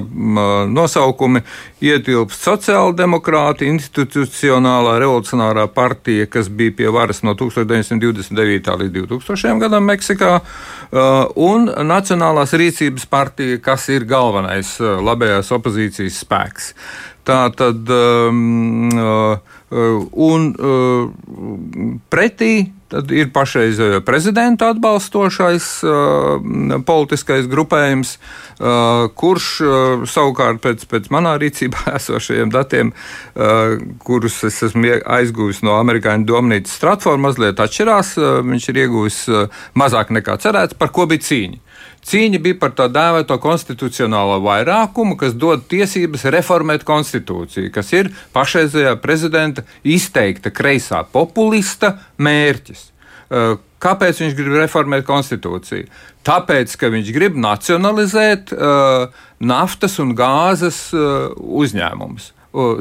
nosaukumi, ietilpst sociāldemokrāti, institucionālā revolucionārā partija, kas bija pie varas no 1929. līdz 2000. gadam Meksikā, un Nacionālās rīcības partija, kas ir galvenais labējās opozīcijas spēks. Tā tad, um, un pretī Tad ir pašreizējo prezidentu atbalstošais uh, politiskais grupējums, uh, kurš uh, savukārt pēc, pēc manā rīcībā esošajiem datiem, kurus es esmu aizguvis no amerikāņu domnīcas Stratforma, mazliet atšķirās. Viņš ir ieguvis mazāk nekā cerēts, par ko bija cīņa. Cīņa bija par tā dēvēto konstitucionālo vairākumu, kas dod tiesības reformēt konstitūciju, kas ir pašreizējā prezidenta izteikta kreisā populista mērķis. Uh, kāpēc viņš grib reformēt konstitūciju? Tāpēc, ka viņš grib nacionalizēt uh, naftas un gāzes uh, uzņēmumus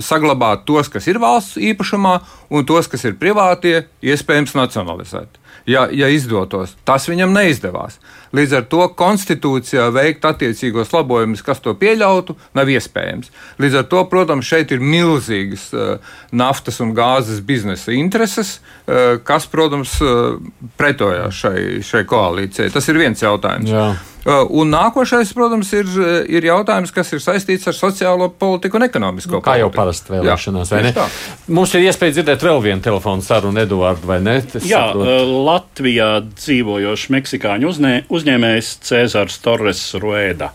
saglabāt tos, kas ir valsts īpašumā, un tos, kas ir privātie, iespējams nacionalizēt ja, ja izdotos. Tas viņam neizdevās. Līdz ar to konstitūcijā veikt attiecīgos labojumus, kas to pieļautu, nav iespējams. Līdz ar to, protams, šeit ir milzīgas uh, naftas un gāzes biznesa intereses, uh, kas, protams, uh, pretojās šai, šai koalīcijai. Tas ir viens jautājums. Jā. Uh, un nākošais, protams, ir, ir jautājums, kas ir saistīts ar sociālo politiku un ekonomisko nu, kā politiku. jau parasti vēlēšanās, vai ne? tā. Mums ir iespēja dzirdēt vēl vienu telefonu sarunu, Eduārdu, vai ne? Es Jā, saprotu. eh, Latvijā dzīvojošs meksikāņu uzņē, uzņēmējs Cēzars Torres Rueda.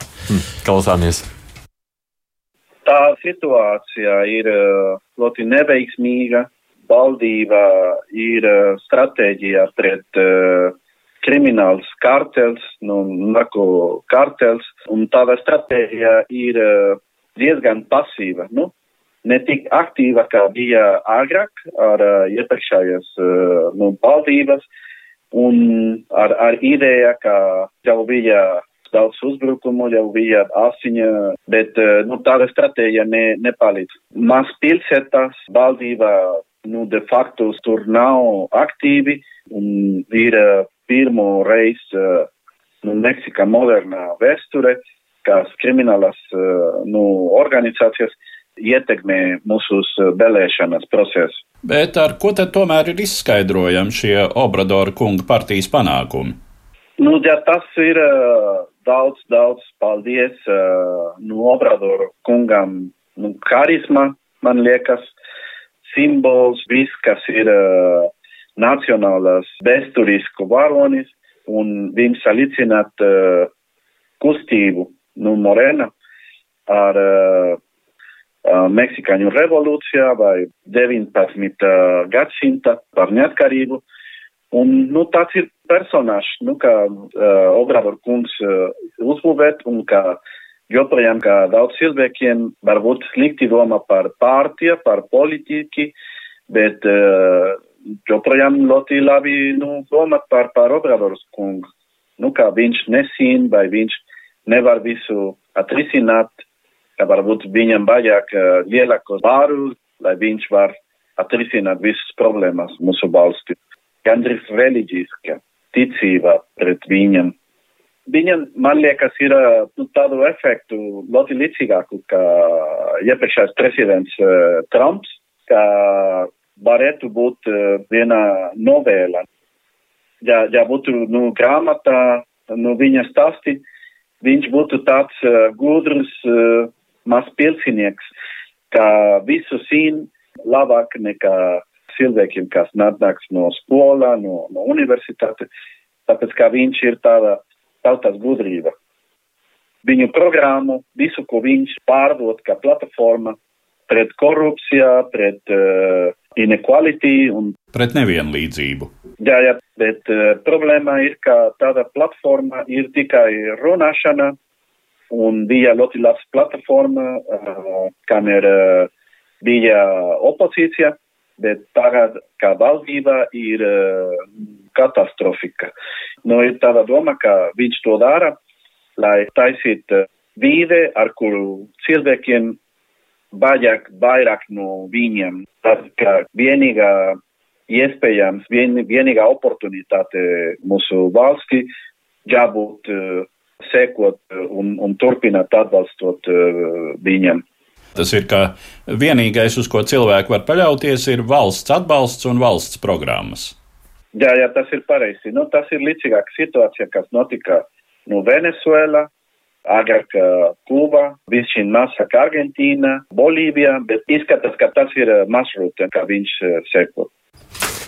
Klausāmies. tā situācija ir ļoti neveiksmīga. Valdība ir stratēģija pret uh, krimināls kartels, nu, narko kartels, un tāda stratēģija ir uh, diezgan pasīva. Nu, ne tik aktīva, kā bija agrāk ar uh, iepriekšējās uh, nu, valdības, un ar, ar ideja, ka jau bija daudz uzbrukumu, jau bija asiņa, bet nu, tāda stratēģija ne, nepalīdz. Maz pilsētās valdība nu, de facto tur nav aktīvi un ir pirmo reizi eh, nu, Meksika modernā vēsture, kas kriminālas eh, nu, organizācijas ietekmē mūsu vēlēšanas procesu. Bet ar ko tad tomēr ir izskaidrojami šie Obradora kunga partijas panākumi? Nu, ja tas ir daudz, daudz paldies nu, Obradoru kungam. Nu, karisma, man liekas, simbols, viss, kas ir uh, nacionālās vēsturisku varonis, un viņš salīdzināt uh, kustību, nu, Morena ar uh, Meksikāņu revolūcijā vai 19. Uh, gadsimta par neatkarību. Un, nu, tāds ir personāžs, nu, kā uh, Obrador kungs uh, uzbūvēt un kā joprojām kā daudz cilvēkiem varbūt slikti domā par pārtie, par politiķi, bet uh, joprojām ļoti labi, nu, domā par, par Obrador kungu. Nu, kā viņš nesin vai viņš nevar visu atrisināt, ka varbūt viņam vajag uh, lielāko varu, lai viņš var atrisināt visas problēmas mūsu valstī gandrīz reliģiska ticība pret viņam. Viņam, man liekas, ir nu, tādu efektu ļoti līdzīgāku kā iepriekšējais prezidents uh, Trumps, ka varētu būt uh, viena novēla. Ja, ja būtu nu, grāmatā, nu, viņa stāsti, viņš būtu tāds uh, gudrs uh, mazpilsinieks, ka visu zin labāk nekā cilvēkiem, kas nāks no skolā, no, no universitātes, tāpēc ka viņš ir tāda tautas gudrība. Viņu programmu, visu, ko viņš pārdod kā platforma pret korupciju, pret uh, inequality un. Pret nevienlīdzību. Jā, jā, bet uh, problēma ir, ka tāda platforma ir tikai runāšana un bija ļoti labs platforma, uh, kamēr uh, bija opozīcija bet tagad kā valdība ir uh, katastrofika. Nu, ir tāda doma, ka viņš to dara, lai taisītu vīde, ar kuru cilvēkiem vajag vairāk no viņiem. Tas, ka vienīgā iespējams, vien, vienīgā oportunitāte mūsu valstī jābūt uh, sekot un, un turpināt atbalstot uh, viņiem. Tas ir, ka vienīgais, uz ko cilvēki var paļauties, ir valsts atbalsts un valsts programmas. Jā, jā, tas ir pareizi. Nu, tas ir līdzīgāka situācija, kas notika no Venezuela, agrāk Kuba, višķiņ mazāk Argentīna, Bolīvija, bet izskatās, ka tas ir maršrute, kā viņš seko.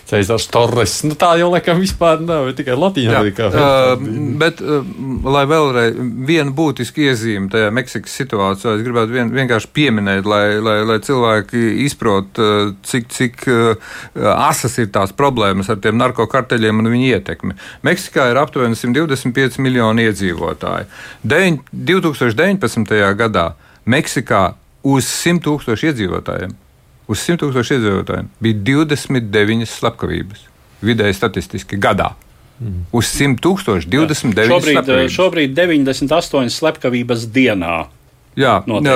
Cēzars Torres. Nu, tā jau laikam vispār nav tikai Latvijā. Uh, bet, uh, lai vēlreiz viena būtiska iezīme tajā Meksikas situācijā, es gribētu vien, vienkārši pieminēt, lai, lai, lai cilvēki izprot, uh, cik, cik uh, asas ir tās problēmas ar tiem narkokarteļiem un viņu ietekmi. Meksikā ir aptuveni 125 miljoni iedzīvotāji. Deň, 2019. gadā Meksikā uz 100 tūkstošu iedzīvotājiem uz 100 tūkstošu iedzīvotājiem bija 29 slepkavības vidēji statistiski gadā. Mm. Uz 100 tūkstoši 29 šobrīd, slepkavības. šobrīd 98 slepkavības dienā. Jā, un,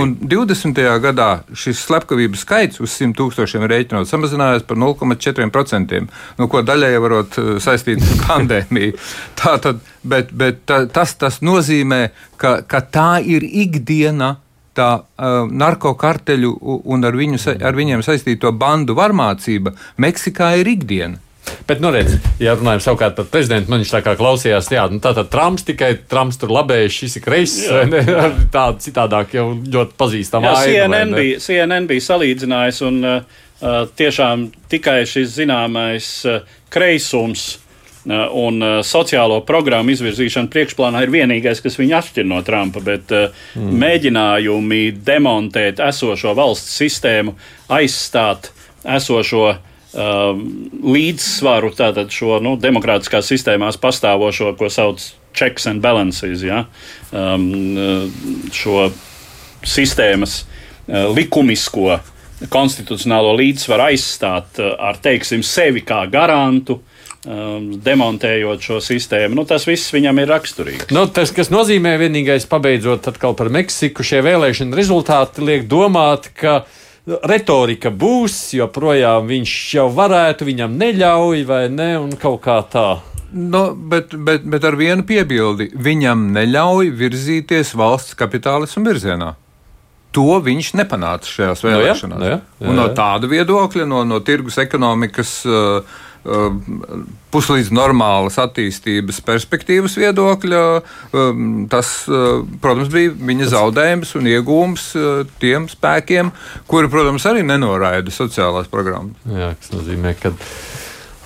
un 20. gadā šis slepkavību skaits uz 100 tūkstošiem rēķinot samazinājās par 0,4%, no ko daļai varot eh, saistīt ar pandēmiju. Tā tad, bet, bet ta, tas, tas nozīmē, ka, ka tā ir ikdiena tā uh, narkokarteļu un ar, viņu, ar viņiem saistīto bandu varmācība Meksikā ir ikdiena. Bet, nu, redz, ja runājam savukārt par prezidentu, man viņš tā kā klausījās, jā, nu, tā tad Trumps tikai Trumps tur labējis, šis ir kreiss, tāda citādāk jau ļoti pazīstama. Jā, CNN, bija, CNN bija salīdzinājis un uh, uh, tiešām tikai šis zināmais uh, kreisums. Uh, un uh, sociālo programmu izvirzīšana priekšplānā ir vienīgais, kas viņu atšķir no Trumpa. Bet uh, mm. mēģinājumi demontēt esošo valsts sistēmu, aizstāt esošo um, līdzsvaru, tātad šo nu, demokrātiskās sistēmās pastāvošo, ko sauc checks and balances, ja? um, šo sistēmas uh, likumisko konstitucionālo līdzsvaru aizstāt ar, teiksim, sevi kā garantu. Um, demontējot šo sistēmu, nu, tas viss viņam ir raksturīgs. Nu, tas, kas nozīmē, vienīgais, pabeidzot atkal par Meksiku, šie vēlēšana rezultāti liek domāt, ka retorika būs, joprojām viņš jau varētu, viņam neļauj vai ne, un kaut kā tā. No, nu, bet, bet, bet ar vienu piebildi. Viņam neļauj virzīties valsts kapitālismu virzienā. To viņš nepanāca šajās vēlēšanās. No, jā, no, jā, jā, jā. no tāda viedokļa, no, no tirgus ekonomikas uh, puslīdz normālas attīstības perspektīvas viedokļa, um, tas, uh, protams, bija viņa zaudējums un iegūms uh, tiem spēkiem, kuri, protams, arī nenoraida sociālās programmas. Jā, tas nozīmē, ka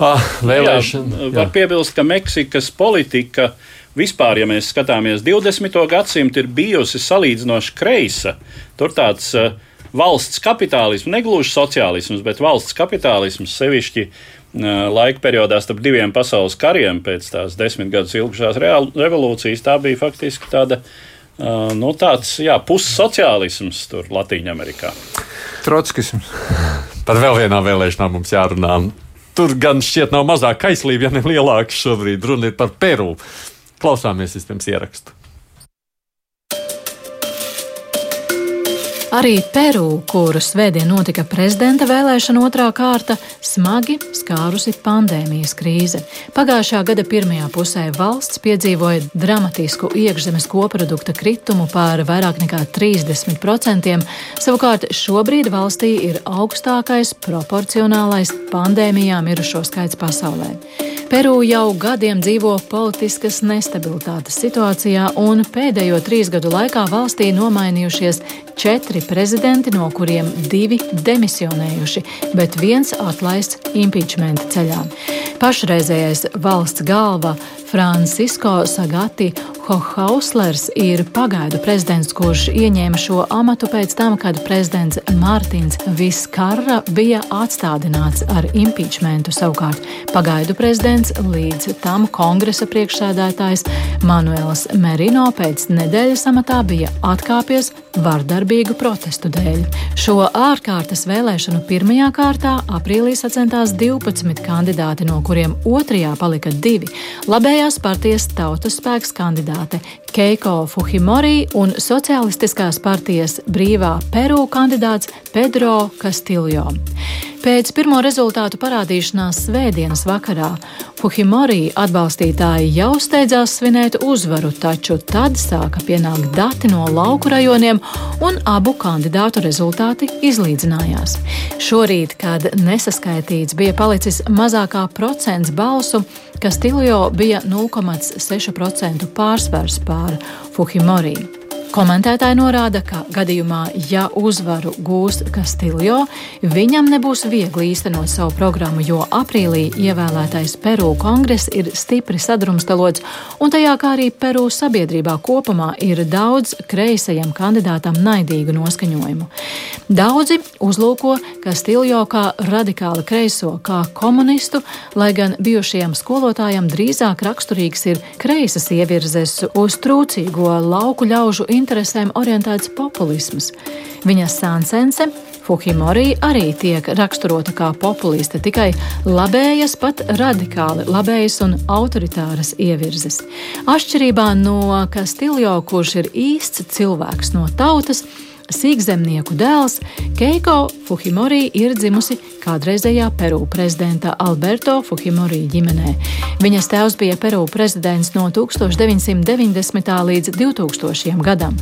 ah, vēlēšana. Jā, var piebilst, ka Meksikas politika vispār, ja mēs skatāmies 20. gadsimtu, ir bijusi salīdzinoši kreisa. Tur tāds uh, valsts kapitālisms, negluži sociālisms, bet valsts kapitālisms sevišķi laika periodā starp diviem pasaules kariem, pēc tās desmit gadus ilgušās revolūcijas, tā bija faktiski tāda. Nu, tāds pussociālisms tur Latvijā-Amerikā. Trotskisms. Par vēl vienām vēlēšanām mums jārunā. Tur gan šķiet nav mazāk kaislība, ja ne lielāka šobrīd. Runa ir par Peru. Klausāmies vispirms ierakstu. Arī Peru, kur svētdien notika prezidenta vēlēšana otrā kārta, smagi skārusi pandēmijas krīze. Pagājušā gada pirmajā pusē valsts piedzīvoja dramatisku iekšzemes koprodukta kritumu par vairāk nekā 30%. Savukārt šobrīd valstī ir augstākais proporcionālais pandēmijā mirušo skaits pasaulē. Peru jau gadiem dzīvo politiskas nestabilitātes situācijā, un pēdējo trīs gadu laikā valstī nomainījušies četri prezidenti, no kuriem divi demisionējuši, bet viens atlaists impeachment ceļā. Pašreizējais valsts galva Francisko Sagati Hohauslers ir pagaidu prezidents, kurš ieņēma šo amatu pēc tam, kad prezidents Mārtiņš Viskarra bija atstādināts ar impeachmentu. Savukārt pagaidu prezidents līdz tam kongresa priekšsēdētājs Manuels Merino pēc nedēļas amatā bija atkāpies vardarbīgu protestu dēļ. Šo ārkārtas vēlēšanu pirmajā kārtā aprīlī sacentās 12 kandidāti, no kuriem otrajā palika divi - labējās partijas tautas spēks kandidāte Keiko Fujimori un Socialistiskās partijas brīvā Peru kandidāts Pedro Castillo. Pēc pirmo rezultātu parādīšanās svētdienas vakarā Fujimori atbalstītāji jau steidzās svinēt uzvaru, taču tad sāka pienākt dati no lauku rajoniem, un abu kandidātu rezultāti izlīdzinājās. Šorīt, kad nesaskaitīts bija palicis mazākā procents balsu, Kastiljo bija 0,6% pārsvars pār Fujimori. Komentētāji norāda, ka gadījumā, ja uzvaru gūs Kastiljo, viņam nebūs viegli īstenot savu programmu, jo aprīlī ievēlētais Peru kongress ir stipri sadrumstalots, un tajā kā arī Peru sabiedrībā kopumā ir daudz kreisajam kandidātam naidīgu noskaņojumu. Daudzi uzlūko Kastiljo kā radikāli kreiso, kā komunistu, lai gan bijušajam skolotājam drīzāk raksturīgs ir kreisas ievirzes uz trūcīgo lauku ļaužu interesēm orientēts populisms. Viņa sāncense Fujimori arī tiek raksturota kā populiste, tikai labējas, pat radikāli labējas un autoritāras ievirzes. Atšķirībā no Kastiljo, kurš ir īsts cilvēks no tautas, sīkzemnieku dēls, Keiko Fujimori ir dzimusi kādreizējā Peru prezidenta Alberto Fujimori ģimenē. Viņas tēvs bija Peru prezidents no 1990. līdz 2000. gadam.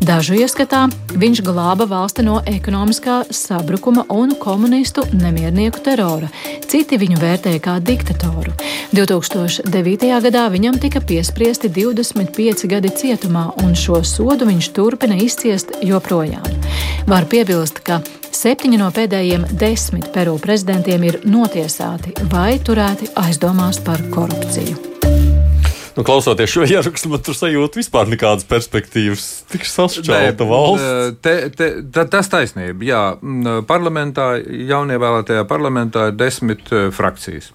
Dažu ieskatā viņš glāba valsti no ekonomiskā sabrukuma un komunistu nemiernieku terora. Citi viņu vērtēja kā diktatoru. 2009. gadā viņam tika piespriesti 25 gadi cietumā, un šo sodu viņš turpina izciest joprojām. Var piebilst, ka septiņi no pēdējiem desmit Peru prezidentiem ir notiesāti vai turēti aizdomās par korupciju. Nu, klausoties šo ierakstu, man tur sajūta vispār nekādas perspektīvas. Tik sašķelta valsts. Te, te, te, tas taisnība. Jā, parlamentā, jaunievēlētajā parlamentā ir desmit uh, frakcijas.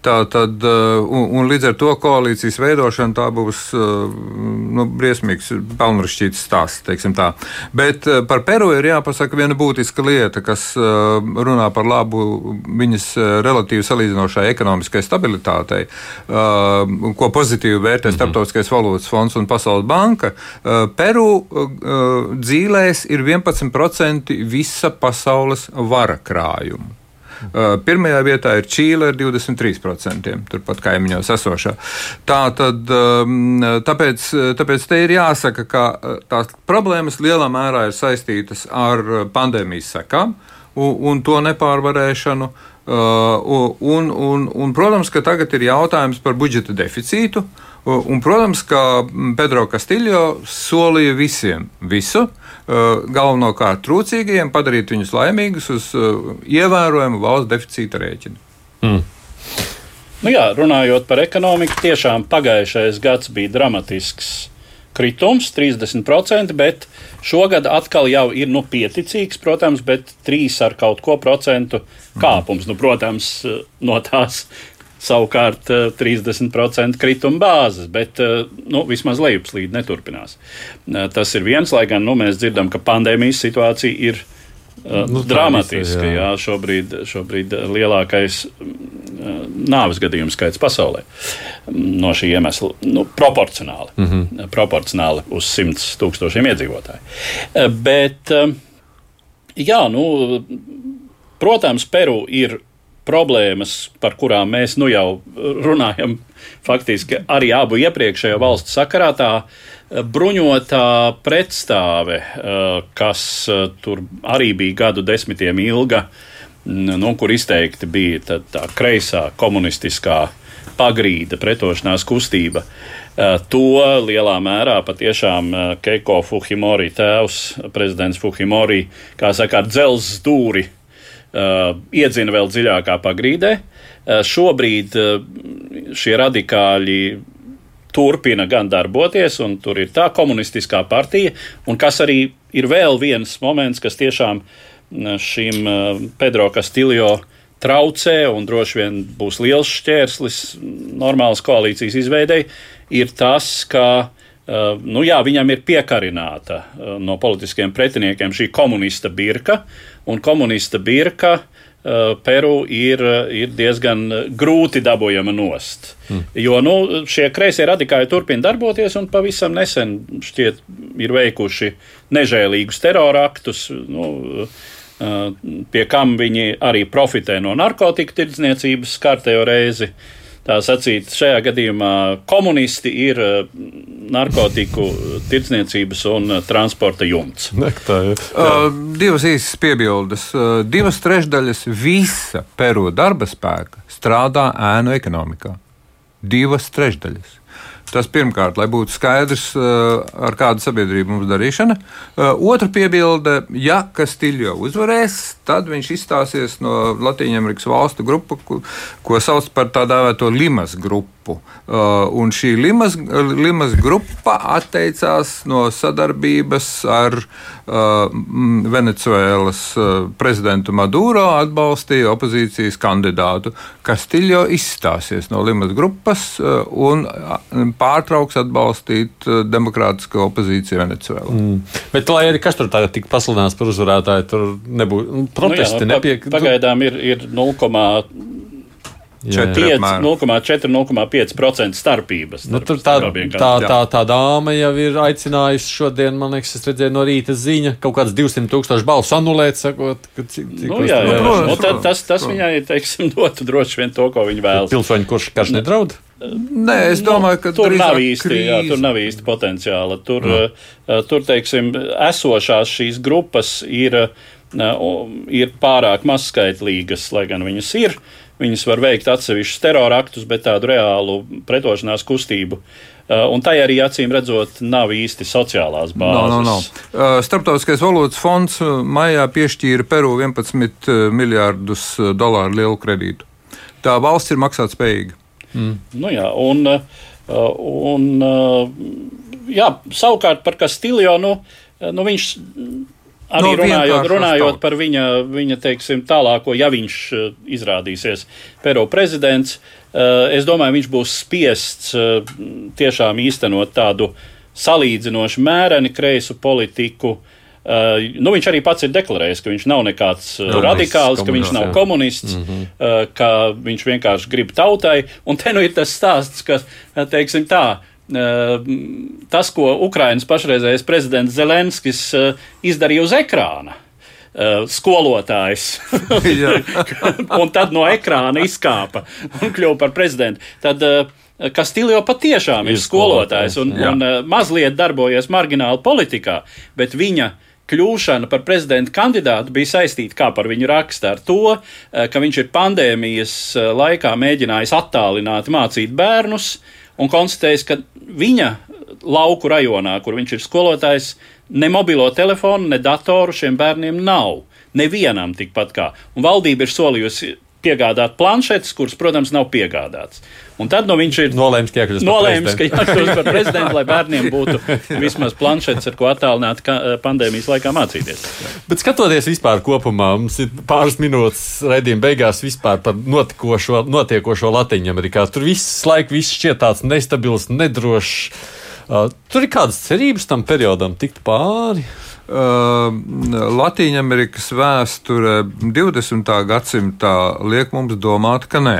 Tā tad, uh, un, un līdz ar to koalīcijas veidošana tā būs uh, nu, briesmīgs, pelnrašķīts stāsts. Bet uh, par Peru ir jāpasaka viena būtiska lieta, kas runā par labu viņas relatīvi salīdzinošai ekonomiskai stabilitātei, ko pozitīvi vērtē mhm. Startautiskais valūtas fonds un Pasaules banka. Peru dzīvēs ir 11% visa pasaules vara krājuma. Uh, pirmajā vietā ir Čīle ar 23%, turpat kaimiņos esošā. Tā tad, um, tāpēc, tāpēc te ir jāsaka, ka uh, tās problēmas lielā mērā ir saistītas ar pandēmijas sekām un, un to nepārvarēšanu. Uh, un, un, un, protams, ka tagad ir jautājums par budžeta deficītu. Un, protams, ka Pedro Castillo solīja visiem visu, Uh, galvenokārt trūcīgajiem, padarīt viņus laimīgus uz uh, ievērojumu valsts deficīta rēķina. Mm. Nu jā, runājot par ekonomiku, tiešām pagājušais gads bija dramatisks kritums, 30%, bet šogad atkal jau ir nu, pieticīgs, protams, bet 3 ar kaut ko procentu kāpums. Mm. Nu, protams, no tās savukārt 30% eh, krituma bāzes, bet eh, nu, vismaz lejupslīde neturpinās. Eh, tas ir viens, lai gan nu, mēs dzirdam, ka pandēmijas situācija ir nu, dramatiska. Jā. Jā, šobrīd, šobrīd lielākais nāves gadījumu skaits pasaulē no šī iemesla nu, proporcionāli, mm -hmm. proporcionāli uz 100 tūkstošiem iedzīvotāju. Bet, jā, nu, protams, Peru ir problēmas, par kurām mēs nu jau runājam, faktiski arī abu iepriekšējo valstu sakarā, tā eh, bruņotā pretstāve, eh, kas eh, tur arī bija gadu desmitiem ilga, nu, kur izteikti bija tā, tā kreisā komunistiskā pagrīda pretošanās kustība. To lielā mērā patiešām Keiko Fujimori tēvs, prezidents Fujimori, kā saka, ar dzelzs uh, iedzina vēl dziļākā pagrīdē. Uh, šobrīd uh, šie radikāļi turpina gan darboties, un tur ir tā komunistiskā partija, un kas arī ir vēl viens moments, kas tiešām uh, šim uh, Pedro Castillo traucē un droši vien būs liels šķērslis normālas koalīcijas izveidei, ir tas, ka uh, nu jā, viņam ir piekarināta uh, no politiskiem pretiniekiem šī komunista birka, un komunista birka uh, Peru ir, ir diezgan grūti dabūjama nost. Mm. Jo nu, šie kreisie radikāļi turpina darboties, un pavisam nesen šķiet ir veikuši nežēlīgus teroraktus. Nu, pie kam viņi arī profitē no narkotiku tirdzniecības kārtējo reizi. Uh, tā sacīt, šajā gadījumā komunisti ir eh, narkotiku tirdzniecības un eh, transporta jumts. Tā ir. Uh, divas īsas piebildes. Uh, divas trešdaļas visa Peru darba spēka strādā ēnu ekonomikā. Divas trešdaļas. Tas pirmkārt, lai būtu skaidrs, ar kādu sabiedrību mums darīšana. Otra piebilde, ja Kastīļo uzvarēs, tad viņš izstāsies no Latvijas valstu grupu, ko sauc par tā dēvēto Limas grupu grupu. Uh, un šī Limas, Limas grupa atteicās no sadarbības ar uh, Venecuēlas uh, prezidentu Maduro, atbalstīja opozīcijas kandidātu. Kastīļo izstāsies no Limas grupas un pārtrauks atbalstīt demokrātisko opozīciju Venecuēlā. Mm. Bet, lai arī kas tur tagad tika pasludināts par uzvarētāju, tur nebūs protesti. Nu jā, nu, nepie... Pagaidām ir, ir 0,5 Četri apmēram. 0,4-0,5% starpības. Nu, tur tā, tā, tā, tā dāma jau ir aicinājusi šodien, man liekas, es redzēju no rīta ziņa, kaut kāds 200 tūkstoši balsu anulēt, sakot, ka cik, cik Nu, jā, jā. protams, Nu, tad, tas, tas protams. viņai, teiksim, dotu droši vien to, ko viņa vēlas. Pilsoņu kurš karš nedraud? Nē, es domāju, ka Nu, tur nav īsti, jā, krīze. tur nav īsti potenciāla. Tur, mm. tur teiksim, esošās šīs grupas ir, uh, ir pārāk mazskaitlīgas, lai gan viņas ir. Viņas var veikt atsevišķus teroraktus, bet tādu reālu pretošanās kustību. Uh, Un tai arī acīm redzot, nav īsti sociālās Nav, nav, nav. bāzes. Uh, Starptautiskais valūtas fonds uh, maijā piešķīra Peru 11 miljārdus uh, dolāru lielu kredītu. Tā valsts ir maksātspējīga. Nu, jā, un, uh, un, uh, jā, savukārt par Kastiljo, nu, nu viņš arī No, runājot, vienkāršās runājot tautas. par viņa, viņa teiksim, tālāko, ja viņš uh, izrādīsies Peru prezidents, uh, es domāju, viņš būs spiests uh, tiešām īstenot tādu salīdzinoši mēreni kreisu politiku. Nu, viņš arī pats ir deklarējis, ka viņš nav nekāds Komunists, radikāls, ka viņš nav jā. komunists, mm -hmm. ka viņš vienkārši grib tautai. Un te nu ir tas stāsts, ka, teiksim tā, tas, ko Ukrainas pašreizējais prezidents Zelenskis uh, izdarīja uz ekrāna. Uh, skolotājs. un tad no ekrāna izkāpa un kļuva par prezidentu. Tad uh, Kastīlio patiešām ir, Ir ir skolotājs un, skolotājs, jā. un uh, mazliet darbojies margināli politikā, bet viņa kļūšana par prezidenta kandidātu bija saistīta, kā par viņu raksta, ar to, eh, ka viņš ir pandēmijas eh, laikā mēģinājis attālināti mācīt bērnus un konstatējis, ka viņa lauku rajonā, kur viņš ir skolotājs, ne mobilo telefonu, ne datoru šiem bērniem nav. Nevienam tikpat kā. Un valdība ir solījusi piegādāt planšetes, kuras, protams, nav piegādātas. Un tad no viņš ir Nolēms, ka jākļūst par nolēmis, ka prezidentu. jākļūst par prezidentu, lai bērniem būtu vismaz planšetes, ar ko attālināt ka- pandēmijas laikā mācīties. Bet skatoties vispār kopumā, mums ir pāris minūtes raidījuma beigās vispār par notikošo, notiekošo Latviju-Amerikā. Tur viss laiks viss šķiet tāds nestabils, nedrošs. Uh, tur ir kādas cerības tam periodam tikt pāri. Uh, Latvijas vēsture 20. gadsimtā liek mums domāt, ka nē.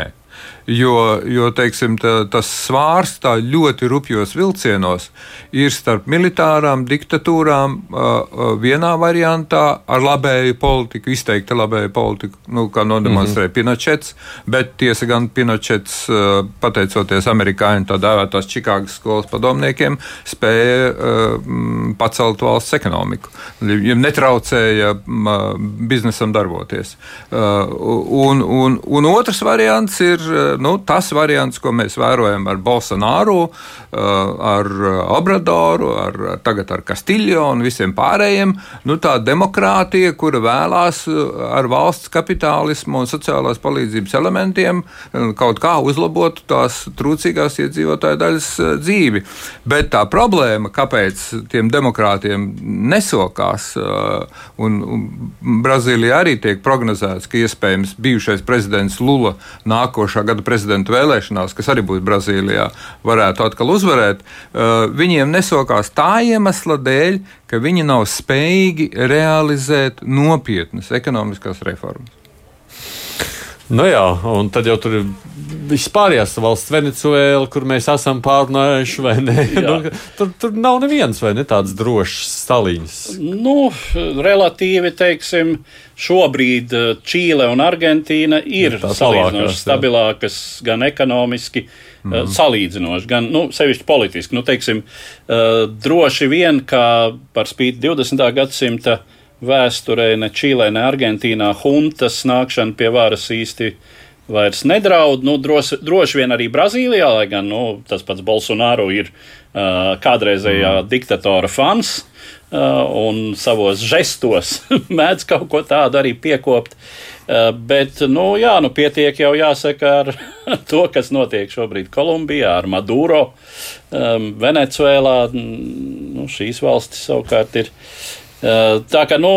Jo, jo teiksim, tā, tas svārs tā ļoti rupjos vilcienos ir starp militārām diktatūrām uh, vienā variantā ar labēju politiku, izteikti labēju politiku, nu, kā nodemonstrēja mm -hmm. Pinochets, bet tiesa gan Pinochets, uh, pateicoties amerikāņu tā dēvētās Čikāgas skolas padomniekiem, spēja uh, pacelt valsts ekonomiku. Viņam netraucēja biznesam darboties. Un, un, un otrs variants ir nu, tas variants, ko mēs vērojam ar Bolsonaru, uh, ar Obradoru, ar, tagad ar Kastīļo un visiem pārējiem. Nu, tā demokrātija, kura vēlās uh, ar valsts kapitālismu un sociālās palīdzības elementiem uh, kaut kā uzlabot tās trūcīgās iedzīvotāju daļas dzīvi. Bet tā problēma, kāpēc tiem demokrātiem nesokās, un, un Brazīlijā arī tiek prognozēts, ka iespējams bijušais prezidents Lula nākošā gada prezidenta vēlēšanās, kas arī būs Brazīlijā, varētu atkal uzvarēt. Uh, Viņiem nesokās tā iemesla dēļ, ka viņi nav spējīgi realizēt nopietnas ekonomiskās reformas. Nu jā, un tad jau tur ir vispārējās valsts Venecuēla, kur mēs esam pārnājuši, vai ne? Nu, tur, tur nav nevienas vai ne tādas drošas staliņas. Nu, relatīvi, teiksim, šobrīd eh, Čīle un Argentīna ir Ir tās salīdzinoši stabilākas gan ekonomiski, mm. salīdzinoši, gan nu, sevišķi politiski. Nu, teiksim, eh, droši vien, ka par spīti 20. gadsimta vēsturē ne Čīlē, ne Argentīnā huntas nākšana pie varas īsti vairs nedraud. Nu, droši, droši vien arī Brazīlijā, lai gan nu, tas pats Bolsonaro ir uh, kādreizējā mm. diktatora fans. Uh, un savos žestos mēdz kaut ko tādu arī piekopt. Uh, bet, nu, jā, nu, pietiek jau jāsaka ar to, kas notiek šobrīd Kolumbijā, ar Maduro, um, Venecuēlā. Nu, šīs valstis savukārt ir. Uh, tā kā, nu,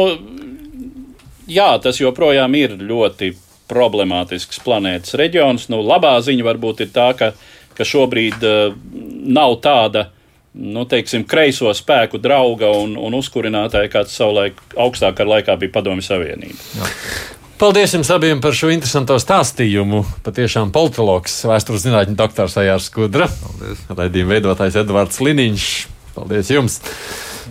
jā, tas joprojām ir ļoti problemātisks planētas reģions. Nu, labā ziņa varbūt ir tā, ka, ka šobrīd uh, nav tāda nu, teiksim, kreiso spēku drauga un, un uzkurinātāja, kāds savulaik augstākā laikā bija Padomju Savienība. Paldies jums abiem par šo interesanto stāstījumu. Patiešām politologs, vēstures zinātņu doktors Ajārs Skudra, raidījuma veidotājs Edvards Liniņš. Paldies jums!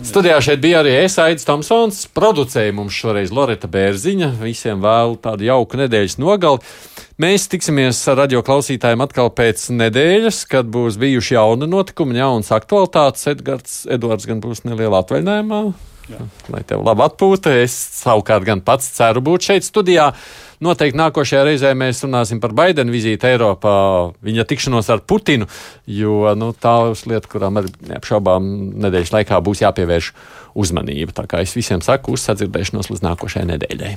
Studijā šeit bija arī es, Aits Tomsons, producēja mums šoreiz Loreta Bērziņa. Visiem vēlu tādu jauku nedēļas nogali. Mēs tiksimies ar radio klausītājiem atkal pēc nedēļas, kad būs bijuši jauni notikumi, jaunas aktualitātes. Edgards, Edvards gan būs nelielā atvaļinājumā. Jā. Lai tev labi atpūta. Es savukārt gan pats ceru būt šeit studijā. Noteikti nākošajā reizē mēs runāsim par Baidena vizīti Eiropā, viņa tikšanos ar Putinu, jo nu, tā ir lieta, kurām arī neapšaubām nedēļas laikā būs jāpievērš uzmanība. Tā kā es visiem saku, uzsadzirdēšanos līdz nākošajai nedēļai.